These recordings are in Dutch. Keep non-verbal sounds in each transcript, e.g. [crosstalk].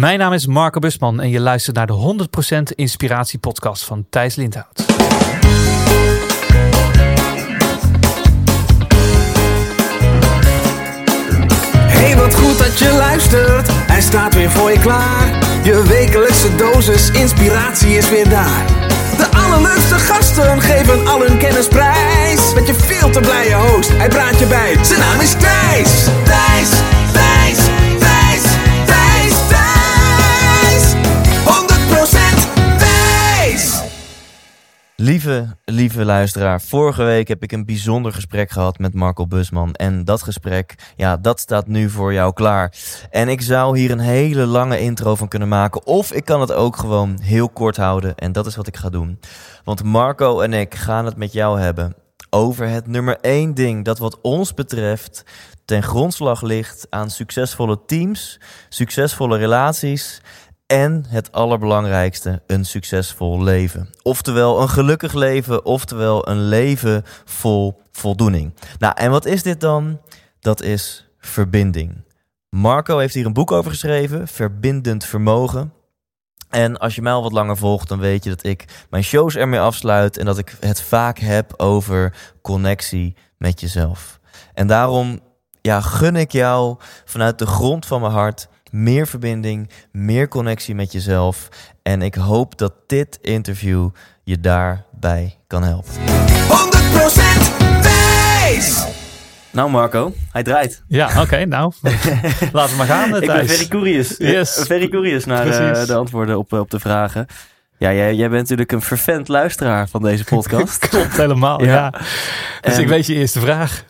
Mijn naam is Marco Busman en je luistert naar de 100% Inspiratie Podcast van Thijs Lindhout. Hey, wat goed dat je luistert. Hij staat weer voor je klaar. Je wekelijkse dosis inspiratie is weer daar. De allerleukste gasten geven al hun kennis prijs. Met je veel te blije host, hij praat je bij. Zijn naam is Thijs. Thijs, Thijs, Lieve, lieve luisteraar, vorige week heb ik een bijzonder gesprek gehad met Marco Busman. En dat gesprek, ja, dat staat nu voor jou klaar. En ik zou hier een hele lange intro van kunnen maken. Of ik kan het ook gewoon heel kort houden. En dat is wat ik ga doen. Want Marco en ik gaan het met jou hebben over het nummer één ding dat wat ons betreft ten grondslag ligt aan succesvolle teams, succesvolle relaties en het allerbelangrijkste, een succesvol leven. Oftewel een gelukkig leven, oftewel een leven vol voldoening. Nou, en wat is dit dan? Dat is verbinding. Marco heeft hier een boek over geschreven, Verbindend Vermogen. En als je mij al wat langer volgt, dan weet je dat ik mijn shows ermee afsluit en dat ik het vaak heb over connectie met jezelf. En daarom ja, gun ik jou vanuit de grond van mijn hart meer verbinding, meer connectie met jezelf. En ik hoop dat dit interview je daarbij kan helpen. 100% Thijs. Nou Marco, hij draait. Ja, oké, nou, [laughs] laten we maar gaan, Ik ben very curious. Yes. Very curious naar eh, de antwoorden op, eh, op de vragen. Ja, jij, jij bent natuurlijk een vervent luisteraar van deze [laughs] podcast. Klopt helemaal, Ja. ja. Dus En- ik weet je eerste vraag.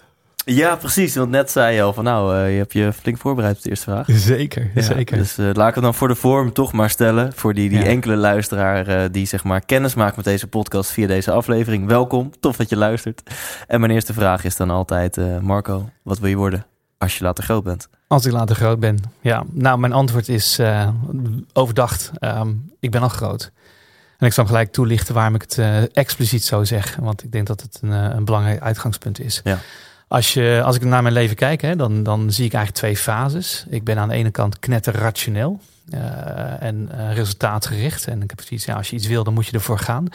Ja, precies. Want net zei je al van nou, eh, je hebt je flink voorbereid op de eerste vraag. Zeker, Ja, zeker. Dus eh, laat ik het dan voor de vorm toch maar stellen. Voor die, die Ja. enkele luisteraar eh, die zeg maar kennis maakt met deze podcast via deze aflevering. Welkom, tof dat je luistert. En mijn eerste vraag is dan altijd, Marco, wat wil je worden als je later groot bent? Als ik later groot ben. Ja, nou, mijn antwoord is overdacht. Ehm, ik ben al groot. En ik zal hem gelijk toelichten waarom ik het expliciet zo zeg. Want ik denk dat het een, een belangrijk uitgangspunt is. Ja. Als, je, als ik naar mijn leven kijk, hè, dan, dan zie ik eigenlijk twee fases. Ik ben aan de ene kant knetterrationeel eh, en eh, resultaatgericht. En ik heb zoiets, ja, als je iets wil, dan moet je ervoor gaan.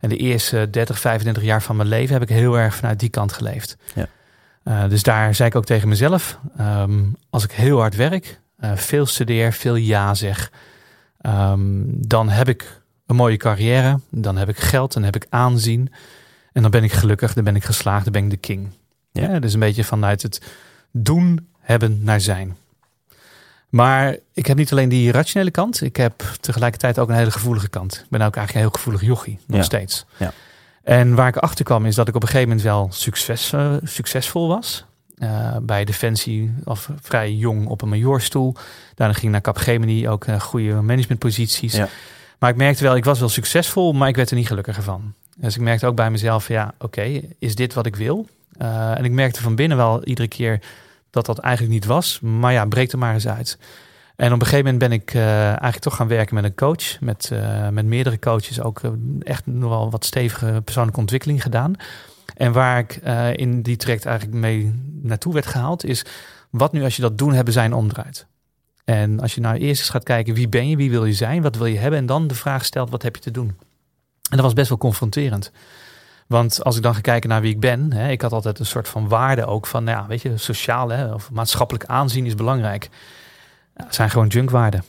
En de eerste 30, 35 jaar van mijn leven heb ik heel erg vanuit die kant geleefd. Ja. Eh, dus daar zei ik ook tegen mezelf, ehm, als ik heel hard werk, veel studeer, veel ja zeg, ehm, dan heb ik een mooie carrière, dan heb ik geld, dan heb ik aanzien en dan ben ik gelukkig, dan ben ik geslaagd, dan ben ik de king. Ja. Dus een beetje vanuit het doen, hebben naar zijn. Maar ik heb niet alleen die rationele kant, ik heb tegelijkertijd ook een hele gevoelige kant. Ik ben ook eigenlijk een heel gevoelig jochie, nog Ja. steeds. Ja. En waar ik achter kwam is dat ik op een gegeven moment wel succes, eh, succesvol was. Eh, bij Defensie, of vrij jong op een majorstoel. Daarna ging ik naar Capgemini, ook eh, goede managementposities. Ja. Maar ik merkte wel, ik was wel succesvol, maar ik werd er niet gelukkiger van. Dus ik merkte ook bij mezelf, ja, oké, is dit wat ik wil? Eh, en ik merkte van binnen wel iedere keer dat dat eigenlijk niet was. Maar ja, breek er maar eens uit. En op een gegeven moment ben ik eh, eigenlijk toch gaan werken met een coach. Met, eh, met meerdere coaches. Ook echt nog wel wat stevige persoonlijke ontwikkeling gedaan. En waar ik in die traject eigenlijk mee naartoe werd gehaald, is wat nu als je dat doen hebben zijn omdraait. En als je nou eerst eens gaat kijken wie ben je, wie wil je zijn, wat wil je hebben, en dan de vraag stelt wat heb je te doen. En dat was best wel confronterend. Want als ik dan ga kijken naar wie ik ben, hè, ik had altijd een soort van waarde ook van, nou ja, weet je, sociaal hè, of maatschappelijk aanzien is belangrijk. Ja, het zijn gewoon junkwaarden.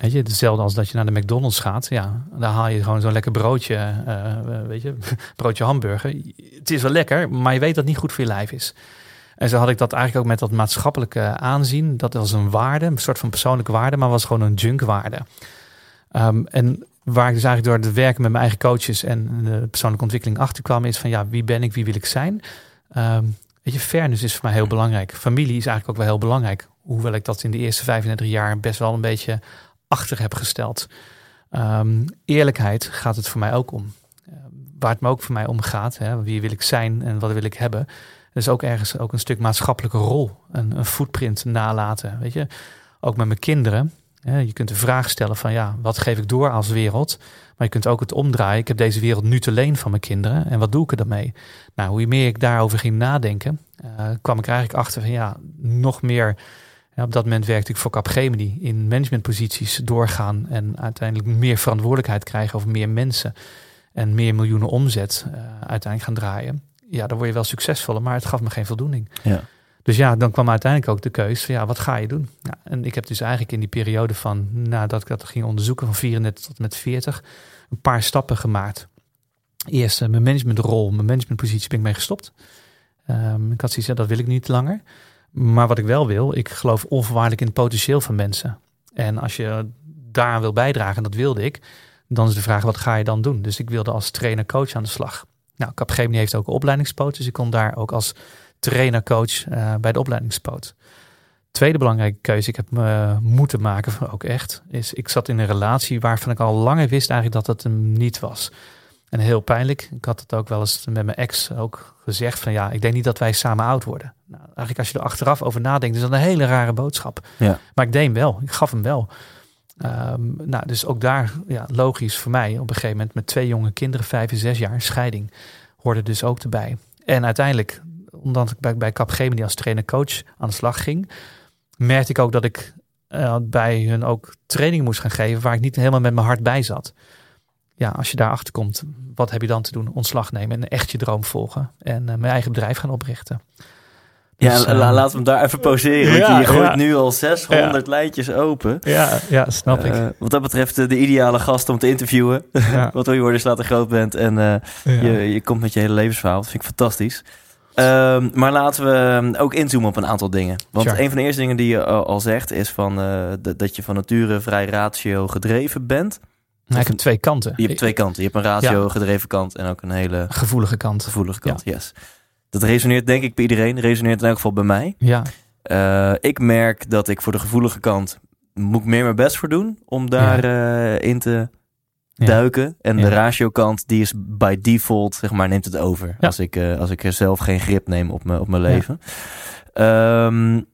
Weet je, hetzelfde als dat je naar de McDonald's gaat. Ja, daar haal je gewoon zo'n lekker broodje, eh, eh, weet je, [laughs] broodje hamburger. Het is wel lekker, maar je weet dat het niet goed voor je lijf is. En zo had ik dat eigenlijk ook met dat maatschappelijke aanzien. Dat was een waarde, een soort van persoonlijke waarde, maar was gewoon een junkwaarde. Ehm, en waar ik dus eigenlijk door het werken met mijn eigen coaches en de persoonlijke ontwikkeling achter kwam, is van ja, wie ben ik, wie wil ik zijn? Ehm, weet je, fairness is voor mij heel belangrijk. Familie is eigenlijk ook wel heel belangrijk. Hoewel ik dat in de eerste 35 jaar best wel een beetje achter heb gesteld. Ehm, eerlijkheid gaat het voor mij ook om. Ehm, waar het me ook voor mij om gaat, hè, wie wil ik zijn en wat wil ik hebben. Dat is ook ergens ook een stuk maatschappelijke rol. Een, een footprint nalaten. Weet je, ook met mijn kinderen. Je kunt de vraag stellen van ja, wat geef ik door als wereld? Maar je kunt ook het omdraaien. Ik heb deze wereld nu te leen van mijn kinderen. En wat doe ik er dan? Nou, hoe meer ik daarover ging nadenken, eh, kwam ik eigenlijk achter van ja, nog meer Ja, op dat moment werkte ik voor Capgemini in managementposities doorgaan en uiteindelijk meer verantwoordelijkheid krijgen over meer mensen en meer miljoenen omzet uh, uiteindelijk gaan draaien. Ja, dan word je wel succesvoller, maar het gaf me geen voldoening. Ja. Dus ja, dan kwam uiteindelijk ook de keuze van ja, wat ga je doen? En ik heb dus eigenlijk in die periode van nadat ik dat ging onderzoeken van 34 tot met 40 een paar stappen gemaakt. Eerst uh, mijn managementrol, mijn managementpositie ben ik mee gestopt. Um, ik had zoiets, dat wil ik niet langer. Maar wat ik wel wil, ik geloof onvoorwaardelijk in het potentieel van mensen. En als je daaraan wil bijdragen, en dat wilde ik, dan is de vraag, wat ga je dan doen? Dus ik wilde als trainer-coach aan de slag. Nou, Capgemini heeft ook een opleidingspoot, dus ik kon daar ook als trainer-coach uh, bij de opleidingspoot. Tweede belangrijke keuze, ik heb me moeten maken, [laughs] ook echt, is ik zat in een relatie waarvan ik al langer wist eigenlijk dat het hem niet was. En heel pijnlijk. Ik had het ook wel eens met mijn ex ook gezegd van ja, ik denk niet dat wij samen oud worden. Nou, eigenlijk als je er achteraf over nadenkt, is dat een hele rare boodschap. Ja. Maar ik deed hem wel. Ik gaf hem wel. Um, nou, dus ook daar, ja, logisch voor mij, op een gegeven moment met twee jonge kinderen, vijf en zes jaar, scheiding, hoorde dus ook erbij. En uiteindelijk, omdat ik bij, bij Capgemini als trainer-coach aan de slag ging, merkte ik ook dat ik uh, bij hun ook training moest gaan geven waar ik niet helemaal met mijn hart bij zat ja, als je daarachter komt, wat heb je dan te doen? Ontslag nemen en echt je droom volgen. En uh, mijn eigen bedrijf gaan oprichten. Ja, uh, laten we hem daar even pauzeren. Ja, want je gooit ja. nu al 600 ja. lijntjes open. Ja, ja snap ik. Uh, wat dat betreft de ideale gast om te interviewen. wat wil je worden als je later groot bent. En je, je komt met je hele levensverhaal. Dat vind ik fantastisch. Um, maar laten we ook inzoomen op een aantal dingen. Want sure. een van de eerste dingen die je al zegt... is van, dat je van nature vrij ratio gedreven bent. Nou, ik heb twee kanten. Je hebt twee kanten. Je hebt een ratio ja. gedreven kant en ook een hele gevoelige kant. Gevoelige kant, ja. yes. Dat resoneert denk ik bij iedereen. Resoneert in elk geval bij mij. Ja. Uh, ik merk dat ik voor de gevoelige kant moet ik meer mijn best voor doen om daar ja. uh, in te duiken. En de ratio kant die is by default zeg maar neemt het over als ik uh, als ik er zelf geen grip neem op mijn op mijn leven. Um,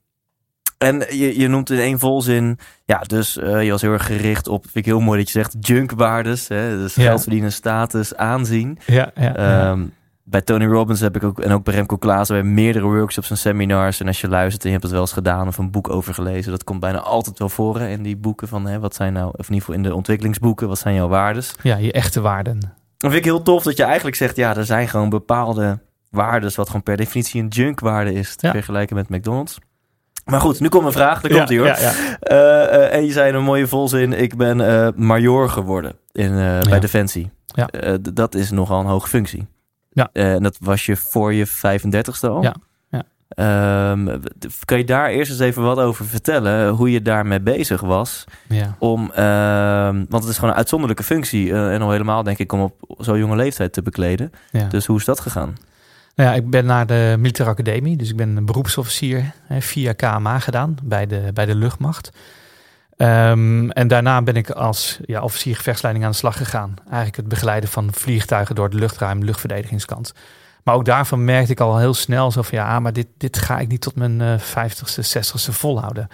en je, je noemt in één volzin, ja, dus uh, je was heel erg gericht op, vind ik heel mooi dat je zegt, junkwaardes. Hè, dus geld verdienen, status, aanzien. Ja, ja, um, bij Tony Robbins heb ik ook, en ook bij Remco Klaassen, bij meerdere workshops en seminars. En als je luistert en je hebt het wel eens gedaan of een boek over gelezen, dat komt bijna altijd wel voor in die boeken van, hè, wat zijn nou, of in ieder geval in de ontwikkelingsboeken, wat zijn jouw waardes? Ja, je echte waarden. Dan vind ik heel tof dat je eigenlijk zegt, ja, er zijn gewoon bepaalde waardes, wat gewoon per definitie een junkwaarde is, te ja. vergelijken met McDonald's. Maar goed, nu komt een vraag. Daar komt hij hoor. Ja. Uh, uh, en je zei een mooie volzin: Ik ben uh, major geworden in, bij Defensie. Ja. dat is nogal een hoge functie. Ja. En dat was je voor je 35ste al. Ja. Um, kan je daar eerst eens even wat over vertellen? Hoe je daarmee bezig was? Ja. Om, want het is gewoon een uitzonderlijke functie. en al helemaal, denk ik, om op zo'n jonge leeftijd te bekleden. Ja. Dus hoe is dat gegaan? Nou ja, ik ben naar de militaire academie, dus ik ben een beroepsofficier hè, via KMA gedaan bij de, bij de luchtmacht. Um, en daarna ben ik als ja, officier gevechtsleiding aan de slag gegaan. Eigenlijk het begeleiden van vliegtuigen door het luchtruim, luchtverdedigingskant. Maar ook daarvan merkte ik al heel snel zo van ja, maar dit, dit ga ik niet tot mijn uh, 50ste, 60ste volhouden.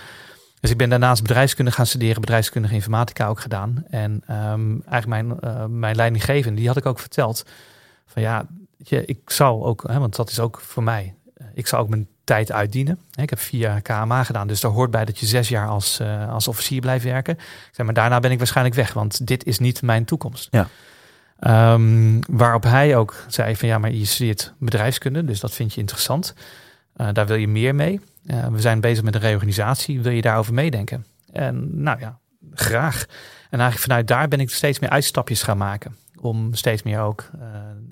Dus ik ben daarnaast bedrijfskunde gaan studeren, bedrijfskundige informatica ook gedaan. En um, eigenlijk mijn, uh, mijn leidinggevende, die had ik ook verteld van ja, je, ik zou ook, hè, want dat is ook voor mij, ik zou ook mijn tijd uitdienen. Ik heb vier KMA gedaan, dus daar hoort bij dat je zes jaar als, uh, als officier blijft werken. Zeg maar daarna ben ik waarschijnlijk weg, want dit is niet mijn toekomst. Ja. Um, waarop hij ook zei van ja, maar je studeert bedrijfskunde, dus dat vind je interessant. Uh, daar wil je meer mee. Uh, we zijn bezig met een reorganisatie. Wil je daarover meedenken? En nou ja, graag. En eigenlijk vanuit daar ben ik steeds meer uitstapjes gaan maken om steeds meer ook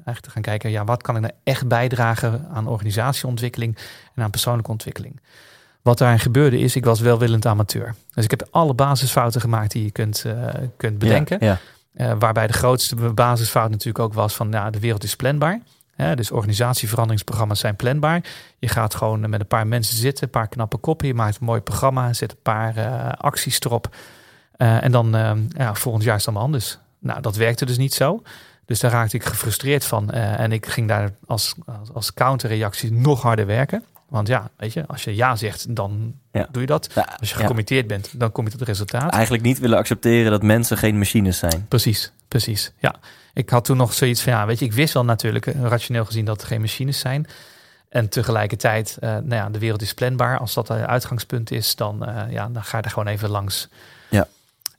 eigenlijk te gaan kijken, ja, wat kan ik nou echt bijdragen aan organisatieontwikkeling en aan persoonlijke ontwikkeling. Wat daarin gebeurde is, ik was welwillend amateur. Dus ik heb alle basisfouten gemaakt die je kunt, uh, kunt bedenken. Ja, ja. Uh, waarbij de grootste basisfout natuurlijk ook was van, nou, de wereld is planbaar. Dus organisatieveranderingsprogramma's zijn planbaar. Je gaat gewoon met een paar mensen zitten, een paar knappe koppen. Je maakt een mooi programma, zet een paar acties erop. en dan ja, volgend jaar is het allemaal anders. Nou, dat werkte dus niet zo. Dus daar raakte ik gefrustreerd van. Uh, en ik ging daar als, als, als counterreactie nog harder werken. Want ja, weet je, als je ja zegt, dan ja. doe je dat. Ja, als je gecommitteerd ja. bent, dan kom je tot het resultaat. Eigenlijk niet willen accepteren dat mensen geen machines zijn. Precies, precies. Ja, ik had toen nog zoiets van, ja, weet je, ik wist wel natuurlijk, rationeel gezien, dat er geen machines zijn. En tegelijkertijd, uh, nou ja, de wereld is planbaar. Als dat het uitgangspunt is, dan, ja, dan ga je er gewoon even langs. Ja.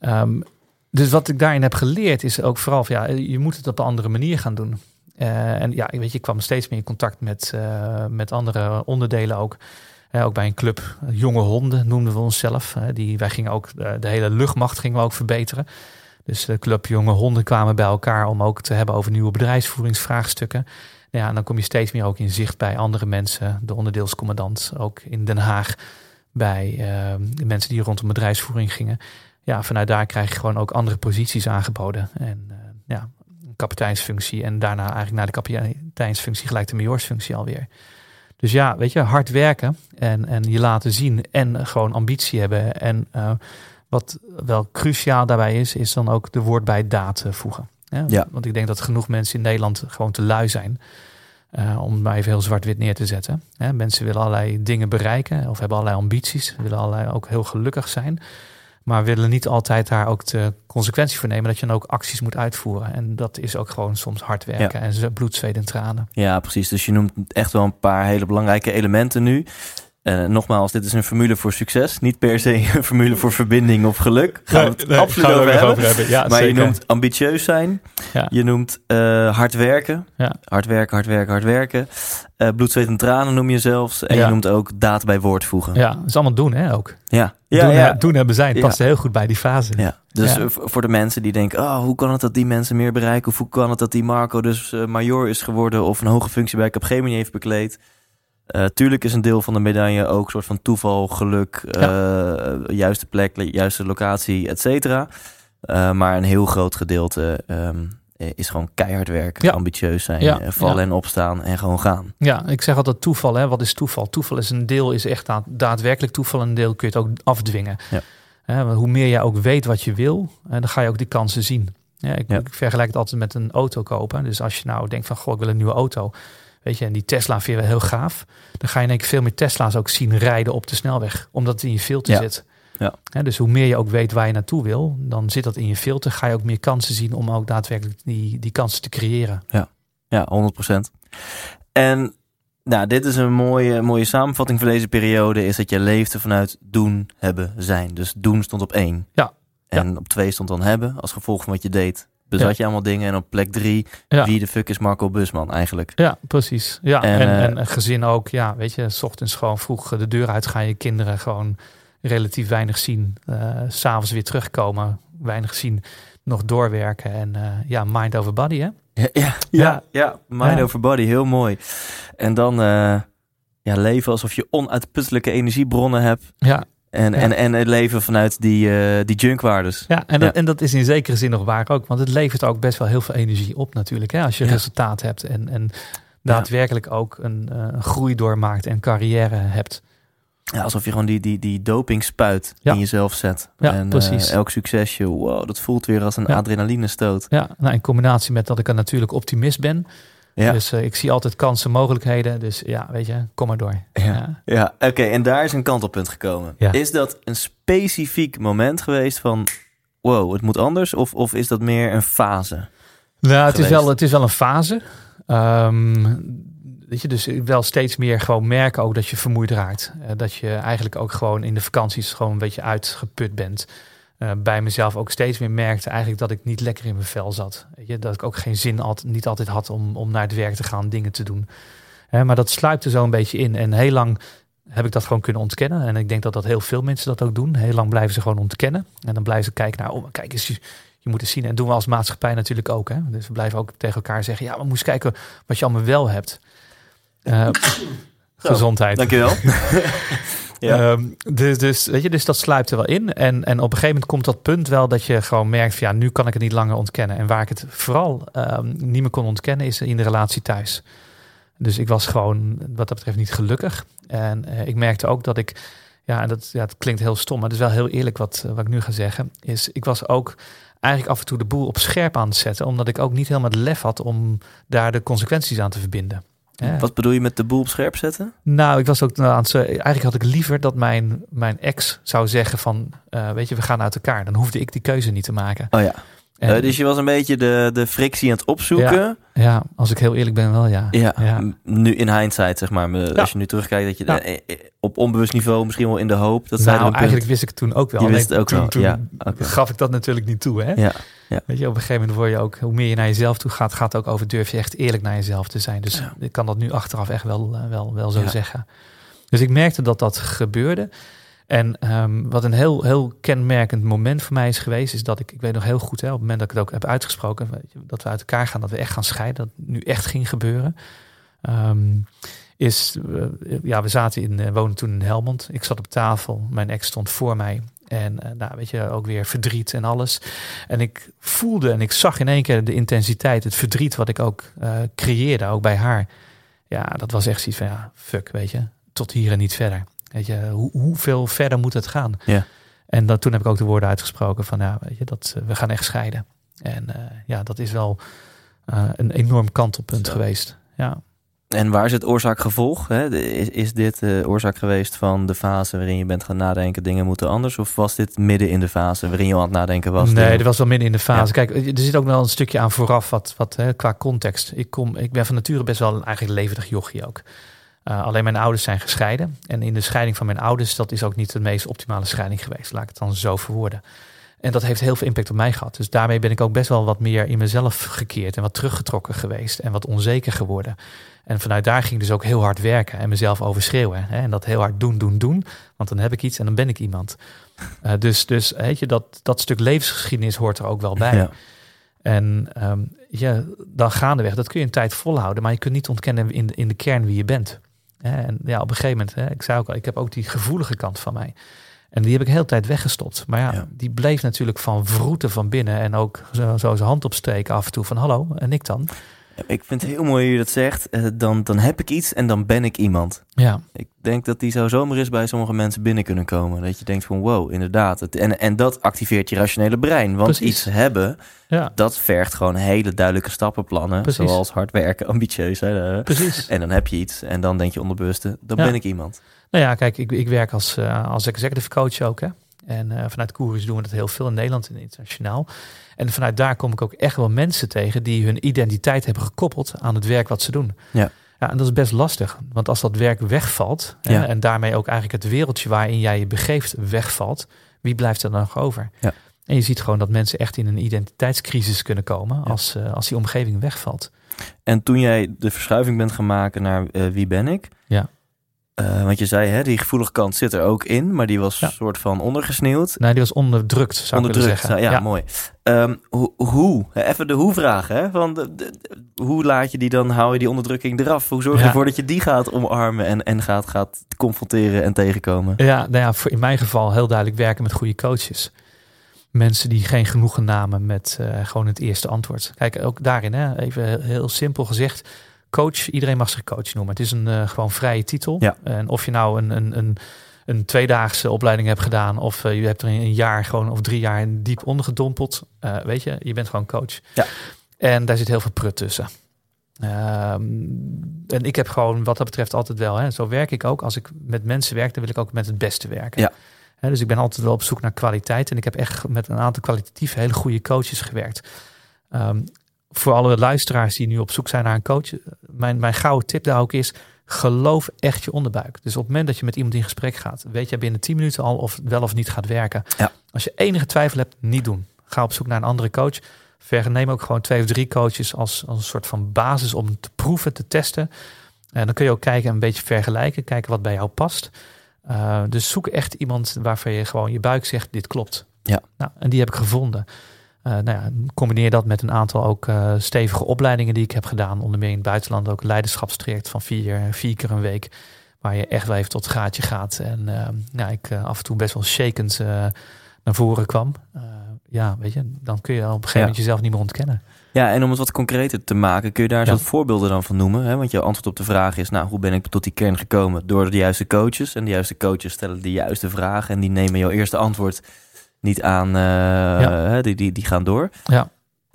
Um, dus wat ik daarin heb geleerd is ook vooral ja, je moet het op een andere manier gaan doen. Uh, en ja, weet je, ik kwam steeds meer in contact met, uh, met andere onderdelen ook. Uh, ook bij een club, jonge honden noemden we onszelf. die, wij gingen ook de hele luchtmacht gingen we ook verbeteren. Dus de club jonge honden kwamen bij elkaar om ook te hebben over nieuwe bedrijfsvoeringsvraagstukken. Ja, en dan kom je steeds meer ook in zicht bij andere mensen, de onderdeelscommandant, ook in Den Haag, bij de mensen die rondom bedrijfsvoering gingen ja, vanuit daar krijg je gewoon ook andere posities aangeboden. En uh, ja, een kapiteinsfunctie en daarna eigenlijk naar de kapiteinsfunctie gelijk de majoorsfunctie alweer. Dus ja, weet je, hard werken en, en je laten zien en gewoon ambitie hebben. En uh, wat wel cruciaal daarbij is, is dan ook de woord bij daad voegen. Ja, ja. Want ik denk dat genoeg mensen in Nederland gewoon te lui zijn. Uh, om het maar even heel zwart-wit neer te zetten. mensen willen allerlei dingen bereiken of hebben allerlei ambities, willen allerlei ook heel gelukkig zijn. Maar willen niet altijd daar ook de consequentie voor nemen dat je dan ook acties moet uitvoeren. En dat is ook gewoon soms hard werken en bloed, zweet en tranen. Ja, precies. Dus je noemt echt wel een paar hele belangrijke elementen nu. Uh, nogmaals, dit is een formule voor succes. Niet per se [laughs] een formule voor verbinding of geluk. Gaan we het nee, absoluut over, hebben. over, hebben. Ja, maar je noemt ambitieus zijn. Ja. Je noemt uh, hard werken. Ja. Hard werken, hard werken, hard werken. Uh, bloed, zweet en tranen noem je zelfs. En je noemt ook daad bij woord voegen. Ja, dat is allemaal doen hè ook. Ja. Ja, doen, ja. doen hebben zijn. past heel goed bij die fase. Ja. Dus voor de mensen die denken... Oh, hoe kan het dat die mensen meer bereiken? Of hoe kan het dat die Marco dus major is geworden... of een hoge functie bij Capgemini heeft bekleed... Uh, tuurlijk is een deel van de medaille ook een soort van toeval, geluk, ja. uh, juiste plek, juiste locatie, et cetera. Uh, maar een heel groot gedeelte um, is gewoon keihard werken, ja. ambitieus zijn, ja. vallen en opstaan en gewoon gaan. Ja, ik zeg altijd toeval. Hè? Wat is toeval? Toeval is een deel is echt daadwerkelijk toeval en een deel kun je het ook afdwingen. Ja. hoe meer jij ook weet wat je wil, dan ga je ook die kansen zien. Ja, ik, ik vergelijk het altijd met een auto kopen. Dus als je nou denkt van, goh, ik wil een nieuwe auto Weet je, en die Tesla vind je wel heel gaaf. Dan ga je één keer veel meer Tesla's ook zien rijden op de snelweg. Omdat het in je filter ja. zit. Ja. dus hoe meer je ook weet waar je naartoe wil, dan zit dat in je filter. Ga je ook meer kansen zien om ook daadwerkelijk die, die kansen te creëren. Ja, ja 100%. En nou, dit is een mooie, mooie samenvatting voor deze periode. Is dat je leefde vanuit doen, hebben, zijn. Dus doen stond op één. Ja. En op twee stond dan hebben. Als gevolg van wat je deed, bezat ja. je allemaal dingen. En op plek drie, ja. wie de fuck is Marco Busman eigenlijk? Ja, precies. Ja, en, en, uh, en, een gezin ook. Ja, weet je, s ochtends gewoon vroeg de deur uit gaan je kinderen gewoon relatief weinig zien. Uh, S'avonds weer terugkomen, weinig zien, nog doorwerken. En uh, ja, mind over body, hè? Ja, ja, ja, ja mind over body, heel mooi. En dan ja, leven alsof je onuitputtelijke energiebronnen hebt. Ja. En, en, en het leven vanuit die, uh, die junkwaardes. Ja, en, Dat, en dat is in zekere zin nog waar ook. Want het levert ook best wel heel veel energie op natuurlijk. Hè, als je resultaat hebt en, en daadwerkelijk ook een, uh, een groei doormaakt en carrière hebt. Ja, alsof je gewoon die, die, die dopingspuit in jezelf zet. Ja, en, precies. Uh, elk succesje, wow, dat voelt weer als een adrenaline stoot. Ja, nou, in combinatie met dat ik een natuurlijk optimist ben. Ja. Dus uh, ik zie altijd kansen, mogelijkheden. Dus ja, weet je, kom maar door. Ja, ja. ja. oké. Okay, en daar is een kantelpunt gekomen. Ja. Is dat een specifiek moment geweest van... wow, het moet anders? Of, of is dat meer een fase? Nou, het is, wel, het is wel een fase. Um, weet je, dus wel steeds meer gewoon merken ook dat je vermoeid raakt. Uh, dat je eigenlijk ook gewoon in de vakanties gewoon een beetje uitgeput bent. Uh, bij mezelf ook steeds meer merkte eigenlijk dat ik niet lekker in mijn vel zat. Weet je, dat ik ook geen zin had, niet altijd had om, om naar het werk te gaan, dingen te doen. Uh, maar dat sluipte zo een beetje in. En heel lang heb ik dat gewoon kunnen ontkennen. En ik denk dat dat heel veel mensen dat ook doen. Heel lang blijven ze gewoon ontkennen. En dan blijven ze kijken naar, oh, kijk eens, je, je moet het zien. En doen we als maatschappij natuurlijk ook. Hè? Dus we blijven ook tegen elkaar zeggen, ja, we moeten kijken wat je allemaal wel hebt. Uh, [coughs] [coughs] gezondheid. Dankjewel. [laughs] Ja. Dus, dus, weet je, dus dat sluipt er wel in. En, en op een gegeven moment komt dat punt wel dat je gewoon merkt: van, ja, nu kan ik het niet langer ontkennen. En waar ik het vooral um, niet meer kon ontkennen, is in de relatie thuis. Dus ik was gewoon wat dat betreft niet gelukkig. En uh, ik merkte ook dat ik, ja, en dat, ja, het klinkt heel stom, maar het is wel heel eerlijk wat, wat ik nu ga zeggen. Is ik was ook eigenlijk af en toe de boel op scherp aan het zetten, omdat ik ook niet helemaal de lef had om daar de consequenties aan te verbinden. Ja. Wat bedoel je met de boel op scherp zetten? Nou, ik was ook aan het. Eigenlijk had ik liever dat mijn, mijn ex zou zeggen: van uh, weet je, we gaan uit elkaar. Dan hoefde ik die keuze niet te maken. Oh ja. En, uh, dus je was een beetje de, de frictie aan het opzoeken. Ja, Ja, als ik heel eerlijk ben wel, ja. Ja, nu in hindsight, zeg maar. me- Als je nu terugkijkt, dat je Ja. eh, eh, op onbewust niveau misschien wel in de hoop. Dat nou, punt- eigenlijk wist ik toen ook wel. Je wist het ook toen, wel, toen gaf ik dat natuurlijk niet toe, hè? Ja, ja. Weet je, op een gegeven moment word je ook, hoe meer je naar jezelf toe gaat, gaat het ook over durf je echt eerlijk naar jezelf te zijn. Dus ik kan dat nu achteraf echt wel, eh, wel, wel zo zeggen. Dus ik merkte dat dat gebeurde. En ehm, wat een heel, heel kenmerkend moment voor mij is geweest, is dat ik, ik weet nog heel goed, hè, op het moment dat ik het ook heb uitgesproken, dat we uit elkaar gaan, dat we echt gaan scheiden, dat nu echt ging gebeuren. Ehm, is, eh, ja, we zaten in, uh, toen in Helmond. Ik zat op tafel, mijn ex stond voor mij. En uh, nou, weet je, ook weer verdriet en alles. En ik voelde en ik zag in één keer de intensiteit, het verdriet wat ik ook creëerde, ook bij haar. Ja, dat was echt zoiets van, ja, fuck, weet je, tot hier en niet verder. Weet je, hoe, hoeveel verder moet het gaan? Ja. En dat, toen heb ik ook de woorden uitgesproken van, ja, weet je, dat, uh, we gaan echt scheiden. En uh, ja, dat is wel uh, een enorm kantelpunt Zo. geweest. Ja. En waar is het oorzaak-gevolg? hè? Is, is dit de oorzaak geweest van de fase waarin je bent gaan nadenken, dingen moeten anders? Of was dit midden in de fase waarin je al aan het nadenken was? Nee, dat was wel midden in de fase. Ja. Kijk, er zit ook wel een stukje aan vooraf wat, wat hè, qua context. Ik, kom, ik ben van nature best wel een eigenlijk levendig jochie ook. Uh, alleen mijn ouders zijn gescheiden. En in de scheiding van mijn ouders, dat is ook niet de meest optimale scheiding geweest. Laat ik het dan zo verwoorden. En dat heeft heel veel impact op mij gehad. Dus daarmee ben ik ook best wel wat meer in mezelf gekeerd en wat teruggetrokken geweest en wat onzeker geworden. En vanuit daar ging ik dus ook heel hard werken en mezelf overschreeuwen. Hè? En dat heel hard doen, doen, doen. Want dan heb ik iets en dan ben ik iemand. Uh, [laughs] dus, dus weet je, dat, dat stuk levensgeschiedenis hoort er ook wel bij. Ja. En um, ja, dan gaandeweg, dat kun je een tijd volhouden, maar je kunt niet ontkennen in, in de kern wie je bent. En ja, op een gegeven moment, hè, ik zei ook al, ik heb ook die gevoelige kant van mij. En die heb ik heel de tijd weggestopt. Maar ja, Ja. die bleef natuurlijk van vroeten van binnen. En ook zo, zo zijn hand opsteken af en toe van hallo, en ik dan? Ik vind het heel mooi hoe je dat zegt. Eh, Dan, dan heb ik iets en dan ben ik iemand. Ja, Ik denk dat die zo zomaar eens bij sommige mensen binnen kunnen komen. Dat je denkt van wow, inderdaad. Het, en, en dat activeert je rationele brein. Want Precies. iets hebben, ja, dat vergt gewoon hele duidelijke stappenplannen. Precies. Zoals hard werken, ambitieus. Hè? Precies. En dan heb je iets en dan denk je onderbewuste, dan Ja. ben ik iemand. Nou ja, kijk, ik, ik werk als, eh, als executive coach ook. Hè? En eh, vanuit Courage doen we dat heel veel in Nederland en internationaal. En vanuit daar kom ik ook echt wel mensen tegen die hun identiteit hebben gekoppeld aan het werk wat ze doen. Ja. Ja, en dat is best lastig. Want als dat werk wegvalt, Ja. en daarmee ook eigenlijk het wereldje waarin jij je begeeft wegvalt, wie blijft er dan nog over? Ja. En je ziet gewoon dat mensen echt in een identiteitscrisis kunnen komen als, eh, als die omgeving wegvalt. En toen jij de verschuiving bent gaan maken naar eh, wie ben ik? Ja. Eh, want je zei, hè, die gevoelige kant zit er ook in, maar die was Ja. soort van ondergesneeuwd. Nou, die was onderdrukt, zou ik Onderdrukt, zeggen. ja, mooi. Ehm, ho- hoe? Even de hoe-vraag, hè? Van de, de- de- hoe laat je die dan, hou je die onderdrukking eraf? Hoe zorg je Ja. ervoor dat je die gaat omarmen en, en gaat, gaat confronteren en tegenkomen? Ja, nou ja, voor in mijn geval heel duidelijk werken met goede coaches. Mensen die geen genoegen namen met eh, gewoon het eerste antwoord. Kijk, ook daarin, hè, even heel simpel gezegd. Coach, iedereen mag zich coach noemen. Het is een eh, gewoon vrije titel. Ja. En of je nou een, een, een, een tweedaagse opleiding hebt gedaan... of eh, je hebt er een jaar gewoon of drie jaar diep ondergedompeld. eh, weet je, je bent gewoon coach. Ja. En daar zit heel veel prut tussen. Ehm, en ik heb gewoon wat dat betreft altijd wel. Hè, zo werk ik ook. Als ik met mensen werk, dan wil ik ook met het beste werken. Ja. Hè, dus ik ben altijd wel op zoek naar kwaliteit. En ik heb echt met een aantal kwalitatief hele goede coaches gewerkt. Ehm, voor alle luisteraars die nu op zoek zijn naar een coach. Mijn, mijn gouden tip daar ook is. Geloof echt je onderbuik. Dus op het moment dat je met iemand in gesprek gaat, weet jij binnen 10 minuten al of het wel of niet gaat werken. Ja. Als je enige twijfel hebt, niet doen. Ga op zoek naar een andere coach. Verneem ook gewoon twee of drie coaches als, als een soort van basis om te proeven, te testen. En dan kun je ook kijken, een beetje vergelijken, kijken wat bij jou past. Uh, dus zoek echt iemand waarvan je gewoon je buik zegt, dit klopt. Ja. Nou, en die heb ik gevonden. Uh, nou ja, combineer dat met een aantal ook uh, stevige opleidingen die ik heb gedaan. Onder meer in het buitenland ook een leiderschapstraject van vier, vier keer een week. Waar je echt wel even tot het gaatje gaat. En uh, nou, ik af en toe best wel shakend naar voren kwam. Ja, weet je, dan kun je op een gegeven moment jezelf niet meer ontkennen. Ja, en om het wat concreter te maken, kun je daar Ja. zo'n voorbeelden dan van noemen? Hè? Want je antwoord op de vraag is, nou, hoe ben ik tot die kern gekomen? Door de juiste coaches. En de juiste coaches stellen de juiste vragen. En die nemen jouw eerste antwoord niet aan, uh, ja. die, die, die gaan door. Ja.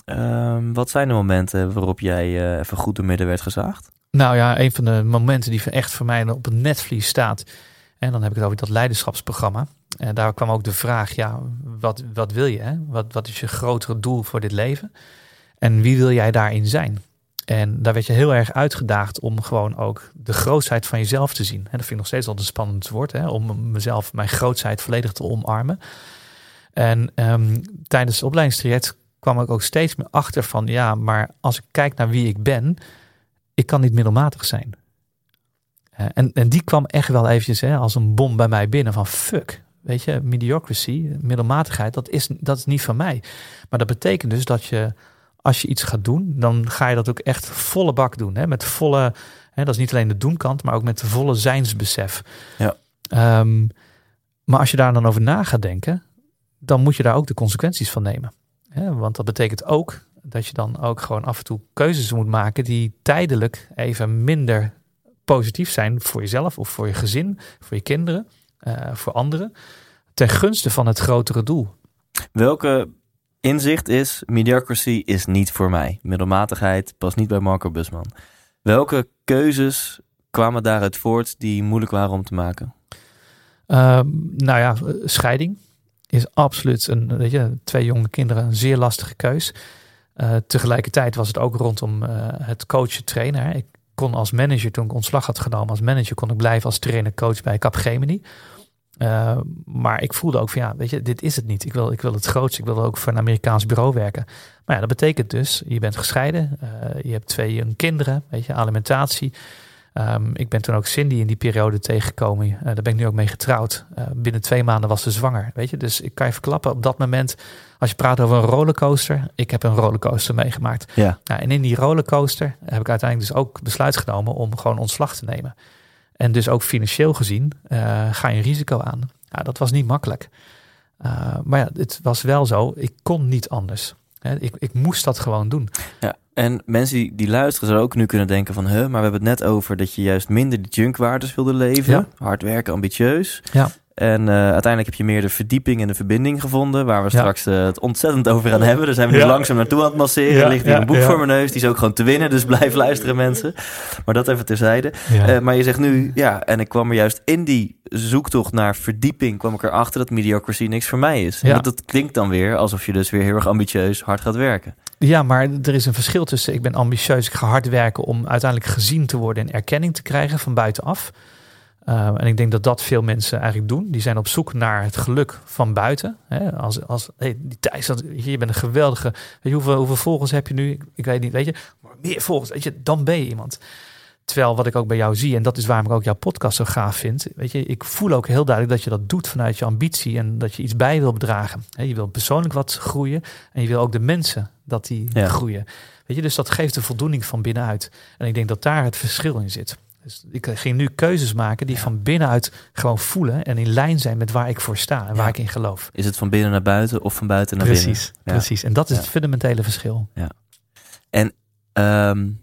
Um, wat zijn de momenten waarop jij uh, even goed door midden werd gezaagd? Nou ja, een van de momenten die echt voor mij op het netvlies staat. En dan heb ik het over dat leiderschapsprogramma. En daar kwam ook de vraag, ja, wat, wat wil je? Hè? Wat, wat is je grotere doel voor dit leven? En wie wil jij daarin zijn? En daar werd je heel erg uitgedaagd om gewoon ook de grootheid van jezelf te zien. En dat vind ik nog steeds altijd een spannend woord, hè? om mezelf, mijn grootheid volledig te omarmen. En um, tijdens het opleidingstraject kwam ik ook steeds meer achter van, ja, maar als ik kijk naar wie ik ben, ik kan niet middelmatig zijn. Uh, en, en die kwam echt wel eventjes hè, als een bom bij mij binnen van fuck, weet je, mediocrity, middelmatigheid, dat is, dat is niet van mij. Maar dat betekent dus dat je, als je iets gaat doen, dan ga je dat ook echt volle bak doen. Hè, met volle, hè, dat is niet alleen de doenkant, maar ook met de volle zijnsbesef. Ja. Um, maar als je daar dan over na gaat denken, dan moet je daar ook de consequenties van nemen. Want dat betekent ook dat je dan ook gewoon af en toe keuzes moet maken die tijdelijk even minder positief zijn voor jezelf of voor je gezin, voor je kinderen, uh, voor anderen, ten gunste van het grotere doel. Welke inzicht is mediocrity is niet voor mij? Middelmatigheid past niet bij Marco Busman. Welke keuzes kwamen daaruit voort die moeilijk waren om te maken? Uh, nou ja, scheiding is absoluut een, weet je, twee jonge kinderen een zeer lastige keus. Uh, tegelijkertijd was het ook rondom uh, het coachen trainen. Ik kon als manager, toen ik ontslag had genomen als manager, kon ik blijven als trainer coach bij Capgemini. Uh, maar ik voelde ook van ja, weet je, dit is het niet. Ik wil, ik wil het grootste. Ik wil ook voor een Amerikaans bureau werken. Maar ja, dat betekent dus, je bent gescheiden. je hebt twee kinderen, weet je, alimentatie. Um, ik ben toen ook Cindy in die periode tegengekomen. Uh, daar ben ik nu ook mee getrouwd. Uh, binnen twee maanden was ze zwanger. Weet je, dus ik kan je verklappen op dat moment. Als je praat over een rollercoaster, ik heb een rollercoaster meegemaakt. Ja. Nou, en in die rollercoaster heb ik uiteindelijk dus ook besluit genomen om gewoon ontslag te nemen. En dus ook financieel gezien uh, ga je een risico aan. Ja, dat was niet makkelijk. maar ja, het was wel zo. Ik kon niet anders. Ik, ik moest dat gewoon doen. Ja, en mensen die, die luisteren zouden ook nu kunnen denken van... Huh, maar we hebben het net over dat je juist minder die junkwaardes wilde leven. Hard werken, ambitieus. Ja. En uh, uiteindelijk heb je meer de verdieping en de verbinding gevonden... waar we straks uh, het ontzettend over gaan hebben. Daar zijn we nu langzaam naartoe aan het masseren. Er ligt hier een boek voor mijn neus. Die is ook gewoon te winnen, dus blijf luisteren mensen. Maar dat even terzijde. Uh, maar je zegt nu, ja, en ik kwam er juist in die zoektocht naar verdieping... kwam ik erachter dat mediocrity niks voor mij is. En dat, dat klinkt dan weer alsof je dus weer heel erg ambitieus hard gaat werken. Ja, maar er is een verschil tussen ik ben ambitieus, ik ga hard werken om uiteindelijk gezien te worden en erkenning te krijgen van buitenaf. Uh, en ik denk dat dat veel mensen eigenlijk doen. Die zijn op zoek naar het geluk van buiten. Hè? Als, als hey, die Thijs, je bent een geweldige. Weet je, hoeveel, hoeveel volgers heb je nu? Ik, ik weet niet, weet je, maar meer volgers, weet je, dan ben je iemand. Terwijl wat ik ook bij jou zie, en dat is waarom ik ook jouw podcast zo gaaf vind. Weet je, ik voel ook heel duidelijk dat je dat doet vanuit je ambitie en dat je iets bij wil bedragen. Je wil persoonlijk wat groeien en je wil ook de mensen dat die ja. groeien. Weet je, dus dat geeft de voldoening van binnenuit. En ik denk dat daar het verschil in zit. Dus ik ging nu keuzes maken die ja. van binnenuit gewoon voelen en in lijn zijn met waar ik voor sta en waar ik in geloof. Is het van binnen naar buiten of van buiten naar precies, binnen? Precies, en dat is het fundamentele verschil. Ja. En um,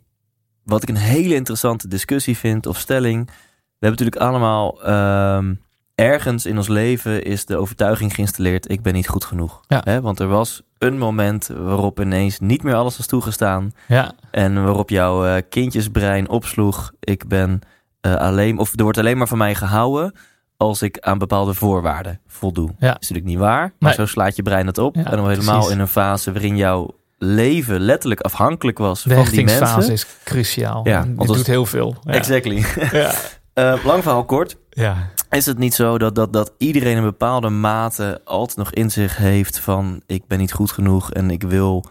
wat ik een hele interessante discussie vind of stelling. We hebben natuurlijk allemaal um, ergens in ons leven is de overtuiging geïnstalleerd: ik ben niet goed genoeg. Ja. Want er was een moment waarop ineens niet meer alles was toegestaan. Ja. En waarop jouw uh, kindjesbrein opsloeg: ik ben uh, alleen, of er wordt alleen maar van mij gehouden als ik aan bepaalde voorwaarden voldoe. Ja. is natuurlijk niet waar, maar nee. zo slaat je brein het op. Ja, en dan helemaal precies. in een fase waarin jouw leven letterlijk afhankelijk was de van die mensen. fase is cruciaal. Ja, want het doet heel veel. Exactly. ja. uh, [laughs] lang verhaal kort. Ja. Is het niet zo dat, dat, dat iedereen een bepaalde mate altijd nog in zich heeft van ik ben niet goed genoeg en ik wil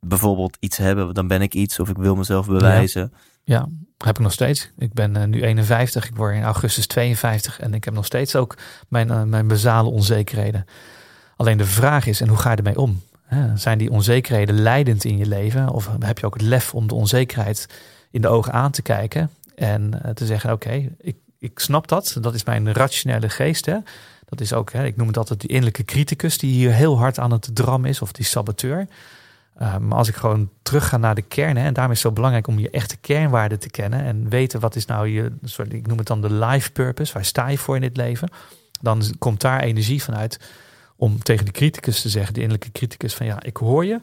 bijvoorbeeld iets hebben, dan ben ik iets of ik wil mezelf bewijzen. Ja, ja heb ik nog steeds. Ik ben uh, nu 51, ik word in augustus 52 en ik heb nog steeds ook mijn, uh, mijn basale onzekerheden. Alleen de vraag is, en hoe ga je ermee om? Zijn die onzekerheden leidend in je leven? Of heb je ook het lef om de onzekerheid in de ogen aan te kijken en uh, te zeggen: Oké, okay, ik, ik snap dat. Dat is mijn rationele geest. Hè? Dat is ook, hè, ik noem het altijd die innerlijke criticus die hier heel hard aan het drammen is, of die saboteur. Uh, maar als ik gewoon terug ga naar de kern, hè, en daarom is het zo belangrijk om je echte kernwaarden te kennen en weten wat is nou je, ik noem het dan de life purpose, waar sta je voor in dit leven, dan komt daar energie vanuit om tegen de criticus te zeggen, de innerlijke criticus, van ja, ik hoor je.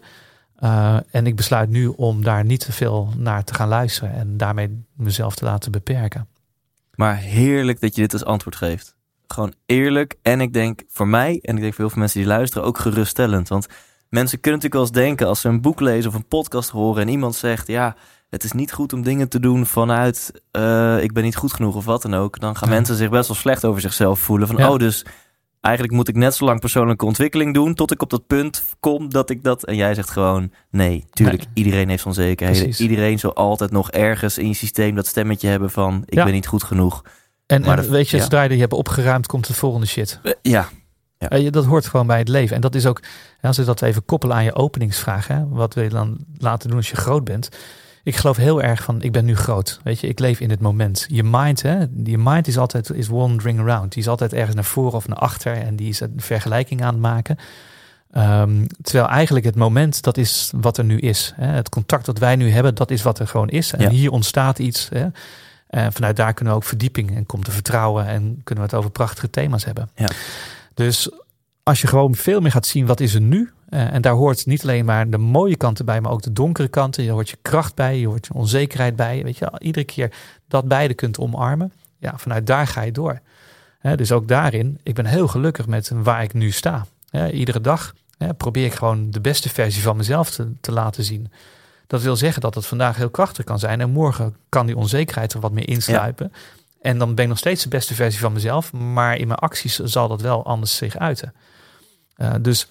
Uh, en ik besluit nu om daar niet te veel naar te gaan luisteren en daarmee mezelf te laten beperken. Maar heerlijk dat je dit als antwoord geeft. Gewoon eerlijk. En ik denk voor mij, en ik denk voor heel veel mensen die luisteren, ook geruststellend. Want mensen kunnen natuurlijk wel eens denken, als ze een boek lezen of een podcast horen en iemand zegt, ja, het is niet goed om dingen te doen vanuit eh, ik ben niet goed genoeg of wat dan ook. Dan gaan Ja. mensen zich best wel slecht over zichzelf voelen. Van Ja. oh, dus eigenlijk moet ik net zo lang persoonlijke ontwikkeling doen tot ik op dat punt kom dat ik dat. En jij zegt gewoon nee, tuurlijk, Nee. iedereen heeft onzekerheden. Precies. Iedereen zal altijd nog ergens in je systeem dat stemmetje hebben van ik Ja. ben niet goed genoeg. En, Maar en dat- weet je, ja. zodra je die hebt opgeruimd, komt de volgende shit. Eh, ja, Ja. Eh, Dat hoort gewoon bij het leven. En dat is ook, als we dat even koppelen aan je openingsvraag, hè, wat wil je dan laten doen als je groot bent? Ik geloof heel erg van, ik ben nu groot. Weet je, ik leef in het moment. Je mind, hè, je mind is altijd is wandering around. Die is altijd ergens naar voren of naar achter en die is een vergelijking aan het maken. Ehm, terwijl eigenlijk het moment, dat is wat er nu is. Hè. Het contact dat wij nu hebben, dat is wat er gewoon is. En Ja. hier ontstaat iets. Hè. En vanuit daar kunnen we ook verdieping en komt er vertrouwen en kunnen we het over prachtige thema's hebben. Ja. Dus als je gewoon veel meer gaat zien wat is er nu. Eh, en daar hoort niet alleen maar de mooie kanten bij, maar ook de donkere kanten. Je hoort je kracht bij, je hoort je onzekerheid bij. Weet je, iedere keer dat beide kunt omarmen. Ja, vanuit daar ga je door. Dus ook daarin, ik ben heel gelukkig met waar ik nu sta. Iedere dag probeer ik gewoon de beste versie van mezelf te, te laten zien. Dat wil zeggen dat het vandaag heel krachtig kan zijn. En morgen kan die onzekerheid er wat meer insluipen. En dan ben ik nog steeds de beste versie van mezelf. Maar in mijn acties zal dat wel anders zich uiten. Uh, dus